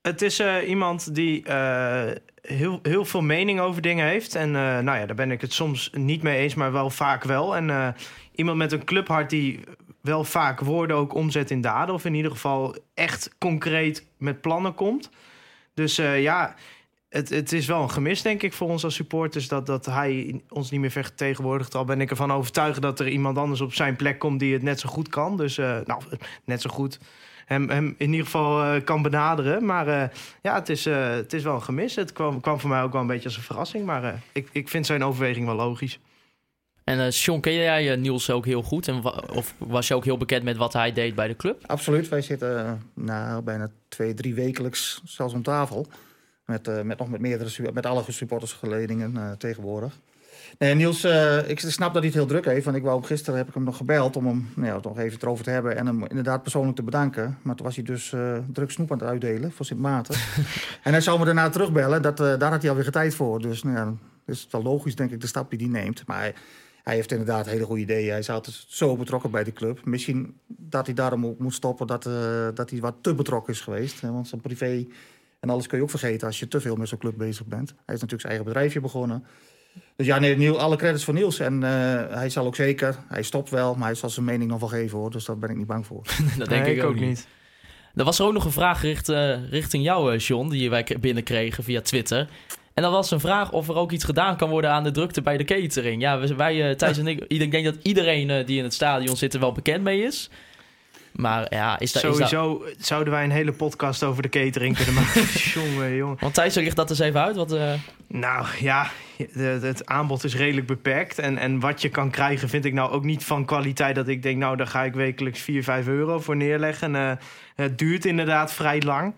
Het is eh, iemand die eh, heel, heel veel mening over dingen heeft. En nou ja, daar ben ik het soms niet mee eens, maar wel vaak wel. En iemand met een clubhart die wel vaak woorden ook omzet in daden. Of in ieder geval echt concreet met plannen komt. Dus ja, het, het is wel een gemis, denk ik, voor ons als supporters... dat, dat hij ons niet meer vertegenwoordigt. Al ben ik ervan overtuigd dat er iemand anders op zijn plek komt... die het net zo goed kan. Dus, eh, nou, net zo goed hem, hem in ieder geval uh, kan benaderen. Maar uh, ja, het is, uh, het is wel een gemis. Het kwam, kwam voor mij ook wel een beetje als een verrassing. Maar uh, ik, ik vind zijn overweging wel logisch. En uh, Sean, ken jij Niels ook heel goed? En of was je ook heel bekend met wat hij deed bij de club? Absoluut. Wij zitten nou, bijna twee, drie wekelijks zelfs om tafel. Met, uh, met nog met meerdere, met alle supportersgeledingen uh, tegenwoordig. Nee, Niels, uh, ik snap dat hij het heel druk heeft. Want ik wou gisteren heb ik hem nog gebeld om hem nou ja, nog even erover te hebben. En hem inderdaad persoonlijk te bedanken. Maar toen was hij dus uh, druk snoep aan het uitdelen voor Sint Maarten. en hij zou me daarna terugbellen. Dat, uh, daar had hij alweer geen tijd voor. Dus nou ja, is het wel logisch, denk ik, de stap die hij neemt. Maar hij, hij heeft inderdaad hele goede ideeën. Hij is altijd zo betrokken bij de club. Misschien dat hij daarom ook moet stoppen dat, dat hij wat te betrokken is geweest. Hè? Want zijn privé en alles kun je ook vergeten als je te veel met zo'n club bezig bent. Hij is natuurlijk zijn eigen bedrijfje begonnen. Dus ja, nee, Niel, alle credits voor Niels. En uh, hij zal ook zeker, hij stopt wel, maar hij zal zijn mening nog wel geven hoor. Dus daar ben ik niet bang voor. dat denk nee, ik, ook niet. niet. Er was er ook nog een vraag richt, uh, richting jou, John, die wij binnenkregen via Twitter. En dat was een vraag of er ook iets gedaan kan worden aan de drukte bij de catering. Ja, wij, uh, Thijs en ik, ik denk dat iedereen uh, die in het stadion zit er wel bekend mee is. Maar ja, is dat... Sowieso is dat... zouden wij een hele podcast over de catering kunnen maken. jongen, jongen. Want Thijs, ligt dat eens even uit. Wat, uh... Nou ja, de, het aanbod is redelijk beperkt. En, en wat je kan krijgen vind ik nou ook niet van kwaliteit... dat ik denk, nou daar ga ik wekelijks 4, 5 euro voor neerleggen. Uh, het duurt inderdaad vrij lang.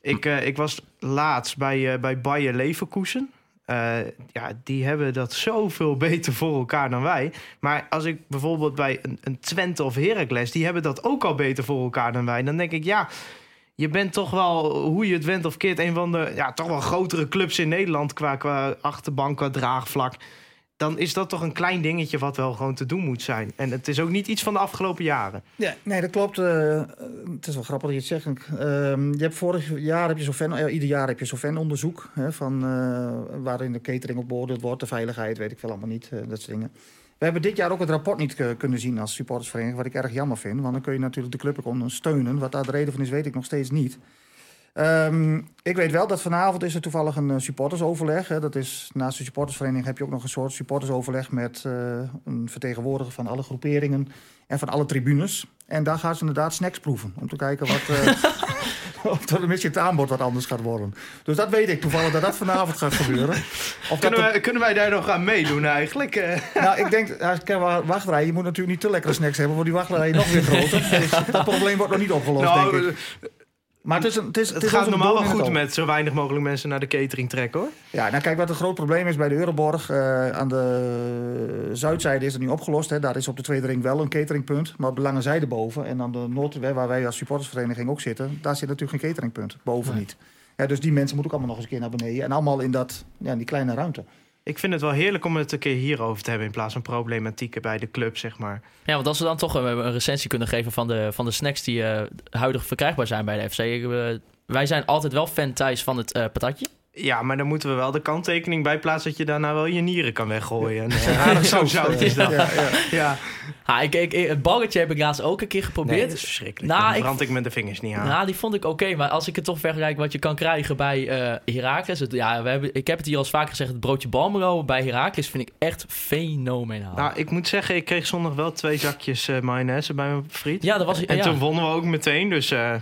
Ik, uh, ik was laatst bij, bij Bayer Leverkusen. Uh, ja, die hebben dat zoveel beter voor elkaar dan wij. Maar als ik bijvoorbeeld bij een, een Twente of Heracles... die hebben dat ook al beter voor elkaar dan wij. Dan denk ik, ja, je bent toch wel, hoe je het went of keert... een van de ja, toch wel grotere clubs in Nederland... qua, qua achterbank, qua draagvlak. Dan is dat toch een klein dingetje wat wel gewoon te doen moet zijn. En het is ook niet iets van de afgelopen jaren. Ja, nee, dat klopt. Uh, het is wel grappig dat je het zegt. Uh, je hebt vorig jaar heb je zo'n fan, uh, ieder jaar heb je zo'n fanonderzoek hè, van uh, waarin de catering op beoordeeld wordt, de veiligheid, weet ik veel allemaal niet, dat soort dingen. We hebben dit jaar ook het rapport niet kunnen zien als supportersvereniging, wat ik erg jammer vind, want dan kun je natuurlijk de club ook ondersteunen. Wat daar de reden van is, weet ik nog steeds niet. Um, ik weet wel dat vanavond is er toevallig een uh, supportersoverleg. Hè. Dat is, naast de supportersvereniging heb je ook nog een soort supportersoverleg met uh, een vertegenwoordiger van alle groeperingen en van alle tribunes. En daar gaan ze inderdaad snacks proeven. Om te kijken wat, uh, of een beetje het aanbod wat anders gaat worden. Dus dat weet ik toevallig dat dat vanavond gaat gebeuren. Of kunnen, wij, kunnen wij daar nog aan meedoen eigenlijk? Nou, ik denk, wachtrij, je moet natuurlijk niet te lekkere snacks hebben, want die wachtrij nog weer groter. dat probleem wordt nog niet opgelost, nou, denk ik. Maar het, is een, het, is, het, het gaat normaal wel goed met zo weinig mogelijk mensen naar de catering trekken, hoor. Ja, nou kijk, wat een groot probleem is bij de Euroborg. Uh, aan de zuidzijde is het nu opgelost. Hè. Daar is op de tweede ring wel een cateringpunt. Maar op de lange zijde boven en aan de noord, waar wij als supportersvereniging ook zitten... daar zit natuurlijk geen cateringpunt. Boven nee. niet. Ja, dus die mensen moeten ook allemaal nog eens een keer naar beneden. En allemaal in, dat, ja, in die kleine ruimte. Ik vind het wel heerlijk om het een keer hierover te hebben... in plaats van problematieken bij de club, zeg maar. Ja, want als we dan toch een, een recensie kunnen geven... van de, van de snacks die uh, huidig verkrijgbaar zijn bij de FC... Uh, wij zijn altijd wel fan thuis van het uh, patatje. Ja, maar dan moeten we wel de kanttekening bij plaatsen... dat je daarna wel je nieren kan weggooien. Ja, zo zout is dat. Ja, ja. ja. Ha, ik, ik, het balletje heb ik laatst ook een keer geprobeerd. Nee, dat is verschrikkelijk. Nou, dan brand ik, ik met de vingers niet aan. Nou, die vond ik oké. Okay, maar als ik het toch vergelijk wat je kan krijgen bij uh, Heracles... Het, ja, we hebben, ik heb het hier al eens vaker gezegd... het broodje Balmero bij Heracles vind ik echt fenomenaal. Nou, ik moet zeggen, ik kreeg zondag wel twee zakjes uh, mayonaise bij mijn friet. Ja, dat was... En ja. toen wonnen we ook meteen, dus... Uh,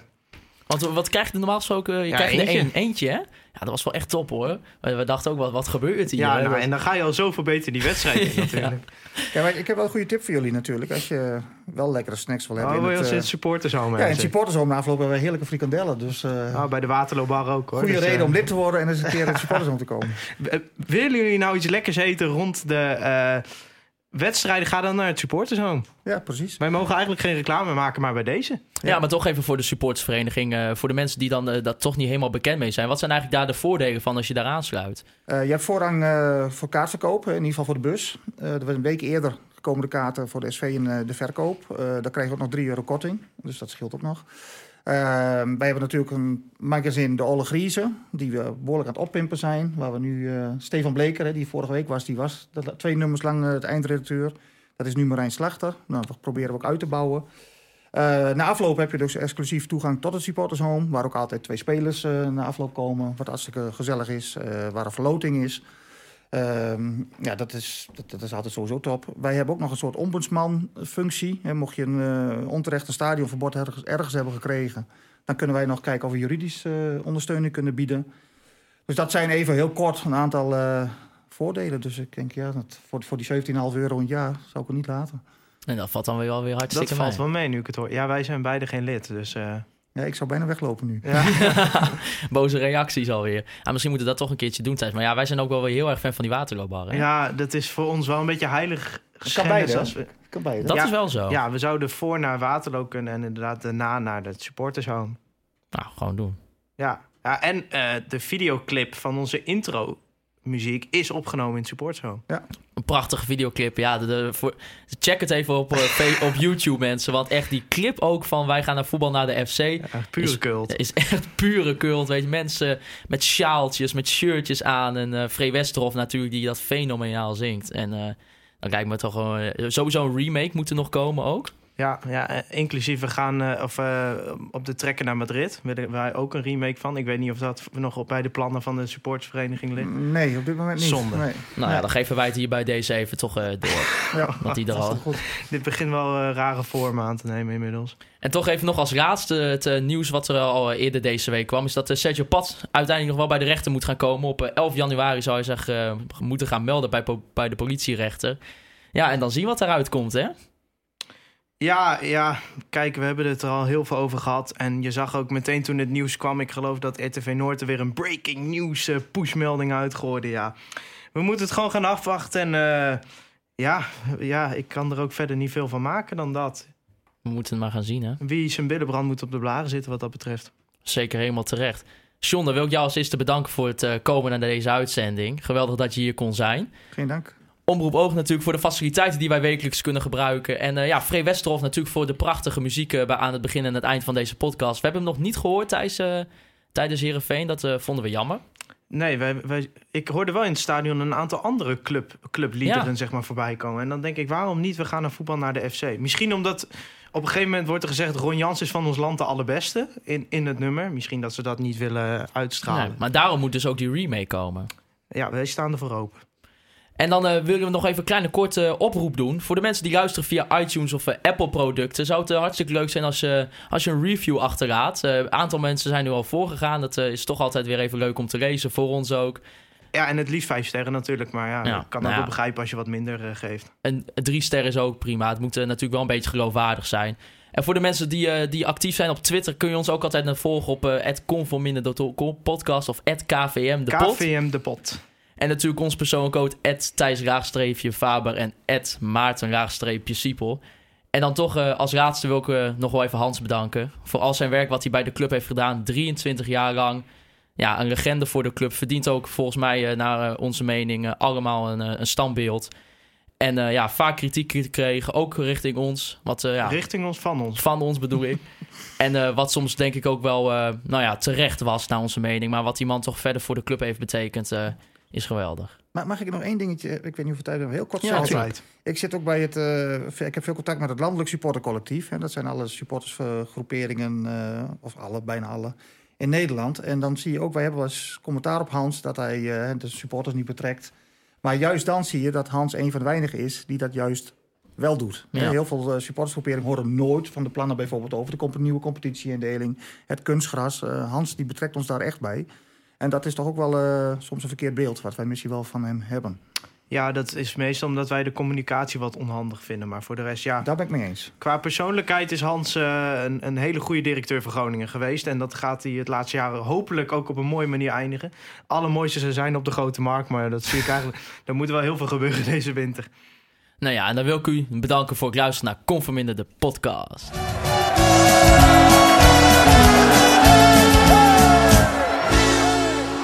Want wat krijg je normaal gesproken? Je Ja, krijgt eentje. één, eentje, hè? Ja, dat was wel echt top, hoor. We, we dachten ook, wat, wat gebeurt hier? Ja, hè? nou, en dan ga je al zoveel beter die wedstrijd in natuurlijk. Ja, maar ik heb wel een goede tip voor jullie natuurlijk. Als je wel lekkere snacks wil hebben. Oh, in wil je het, als eh, het supporters al ja, in het supportershome na afloop hebben we heerlijke frikandellen. Dus eh Oh, bij de Waterloobar ook hoor. goede Dus, reden eh, om lid te worden en eens een keer in het supportershome te komen. Willen jullie nou iets lekkers eten rond de eh, wedstrijden? Ga dan naar het supportershome. Ja, precies. Wij mogen eigenlijk geen reclame maken, maar bij deze. Ja, maar toch even voor de supportersvereniging. eh, voor de mensen die dan eh, dat toch niet helemaal bekend mee zijn. Wat zijn eigenlijk daar de voordelen van als je daar aansluit? Eh, je hebt voorrang eh, voor kaartverkoop, in ieder geval voor de bus. Eh er was een week eerder komen de kaarten voor de SV in de verkoop. Eh daar krijg je ook nog 3 euro korting, dus dat scheelt ook nog. Eh, wij hebben natuurlijk een magazine De Olle Griezen, die we behoorlijk aan het oppimpen zijn. Waar we nu eh, Stefan Bleker, hè, die vorige week was, die was twee nummers lang eh, het eindredacteur. Dat is nu Marijn Slachter. Nou, dat proberen we ook uit te bouwen. Eh, na afloop heb je dus exclusief toegang tot het supportershome, waar ook altijd twee spelers eh, na afloop komen, wat hartstikke gezellig is, waar een verloting is. Ehm, ja, dat is, dat, dat is altijd sowieso top. Wij hebben ook nog een soort ombudsman-functie. Hè, mocht je een eh, onterecht een stadionverbod ergens, ergens hebben gekregen, dan kunnen wij nog kijken of we juridisch eh, ondersteuning kunnen bieden. Dus dat zijn even heel kort een aantal eh, voordelen. Dus ik denk, ja, dat, voor, voor die 17,5 euro in het jaar zou ik het niet laten. En dat valt dan weer wel weer Dat hartstikke valt mee. wel mee nu ik het hoor. Ja, wij zijn beide geen lid, dus... Ja, ik zou bijna weglopen nu. ja. Boze reacties alweer. Ah, misschien moeten we dat toch een keertje doen, Thijs. Maar ja, wij zijn ook wel weer heel erg fan van die waterloopbar. hè? ja, dat is voor ons wel een beetje heilig beide, als we, Kan beide. Dat Ja, is wel zo. Ja, we zouden voor naar Waterloo kunnen en inderdaad daarna naar het supportershome. Nou, gewoon doen. Ja, ja en eh, de videoclip van onze intro muziek is opgenomen in het supportershome. Een prachtige videoclip. Ja, de, de- voor, check het even op, eh, op YouTube, mensen. Want echt die clip ook van wij gaan naar voetbal naar de FC. Ja, pure Is- cult. Het is echt pure cult. Weet je, mensen met sjaaltjes, met shirtjes aan. En eh Free Westerhof natuurlijk, die dat fenomenaal zingt. En eh, dan lijkt me toch gewoon... sowieso een remake moet er nog komen ook. Ja, ja eh, inclusief we gaan eh, of, eh, op de trekken naar Madrid. Willen wij ook een remake van. Ik weet niet of dat nog op bij de plannen van de supportersvereniging ligt. Nee, op dit moment niet. Zonde. Nee. Nou ja, dan geven wij het hier bij deze even toch eh, door. Ja, Want die er al... Dit begint wel eh, rare vormen aan te nemen inmiddels. En toch even nog als laatste het nieuws wat er al eerder deze week kwam... is dat Sergio Pat uiteindelijk nog wel bij de rechter moet gaan komen. Op eh, 11 januari zou je zeggen eh, moeten gaan melden bij, bij de politierechter. Ja, en dan zien wat eruit komt, hè? Ja, ja, kijk, we hebben het er al heel veel over gehad. En je zag ook meteen toen het nieuws kwam... ik geloof dat RTV Noord er weer een breaking news eh, pushmelding uitgooide. Ja, we moeten het gewoon gaan afwachten. En eh, ja, ja, ik kan er ook verder niet veel van maken dan dat. We moeten het maar gaan zien, hè? Wie zijn billenbrand moet op de blaren zitten wat dat betreft. Zeker helemaal terecht. John, dan wil ik jou als eerste bedanken voor het eh, komen naar deze uitzending. Geweldig dat je hier kon zijn. Geen dank. Omroep Oog natuurlijk voor de faciliteiten die wij wekelijks kunnen gebruiken. En eh, ja, Free Westerhof natuurlijk voor de prachtige muziek bij aan het begin en het eind van deze podcast. We hebben hem nog niet gehoord tijdens, eh, tijdens Heerenveen. Dat vonden we jammer. Nee, wij, wij, ik hoorde wel in het stadion een aantal andere club, clubliederen Ja. zeg maar, voorbij komen. En dan denk ik, waarom niet? We gaan naar voetbal naar de FC. Misschien omdat op een gegeven moment wordt er gezegd... Ron Jans is van ons land de allerbeste in, in het nummer. Misschien dat ze dat niet willen uitstralen. Nee, maar daarom moet dus ook die remake komen. Ja, wij staan ervoor open. En dan eh, willen we nog even een kleine korte oproep doen. Voor de mensen die luisteren via iTunes of eh, Apple producten. Zou het eh, hartstikke leuk zijn als, je als je een review achterlaat. Eh, Een aantal mensen zijn nu al voorgegaan. Dat eh, is toch altijd weer even leuk om te lezen. Voor ons ook. Ja, en het liefst vijf sterren natuurlijk. Maar ja, Ja, ik kan nou ook ja. wel begrijpen als je wat minder eh, geeft. En drie sterren is ook prima. Het moet eh, natuurlijk wel een beetje geloofwaardig zijn. En voor de mensen die, eh, die actief zijn op Twitter... kun je ons ook altijd volgen op uh, podcast of @kvm de pot. KVM de pot. En natuurlijk ons persoonlijke code Thijs-Faber en Maarten-Siepel. En dan toch eh, als laatste wil ik eh, nog wel even Hans bedanken. Voor al zijn werk wat hij bij de club heeft gedaan. 23 jaar lang. Ja, een legende voor de club. Verdient ook volgens mij eh, naar onze mening allemaal een, een standbeeld. En ja, vaak kritiek gekregen. Ook richting ons. Wat, ja, Richting ons, van ons. van ons bedoel ik. En wat soms denk ik ook wel nou ja, terecht was naar onze mening. Maar wat die man toch verder voor de club heeft betekend, is geweldig. Maar mag ik nog één dingetje? Ik weet niet hoeveel tijd we hebben. Heel kort Ja. Altijd. Ik zit ook bij het. eh, ik heb veel contact met het landelijk supportercollectief. Hè. Dat zijn alle supportersgroeperingen, eh, of alle, bijna alle, in Nederland. En dan zie je ook, wij hebben wel eens commentaar op Hans dat hij eh, de supporters niet betrekt. Maar juist dan zie je dat Hans een van de weinigen is die dat juist wel doet. Ja. Heel veel supportersgroeperingen horen nooit van de plannen bijvoorbeeld over de comp nieuwe competitieindeling, het kunstgras. Hans die betrekt ons daar echt bij. En dat is toch ook wel uh, soms een verkeerd beeld wat wij misschien wel van hem hebben. Ja, dat is meestal omdat wij de communicatie wat onhandig vinden. Maar voor de rest, ja. Daar ben ik mee eens. Qua persoonlijkheid is Hans uh, een, een, hele goede directeur van Groningen geweest. En dat gaat hij het laatste jaar hopelijk ook op een mooie manier eindigen. Allermooiste ze zijn op de grote markt. Maar dat zie ik eigenlijk. er moet wel heel veel gebeuren deze winter. Nou ja, en dan wil ik u bedanken voor het luisteren naar Conforminder de podcast.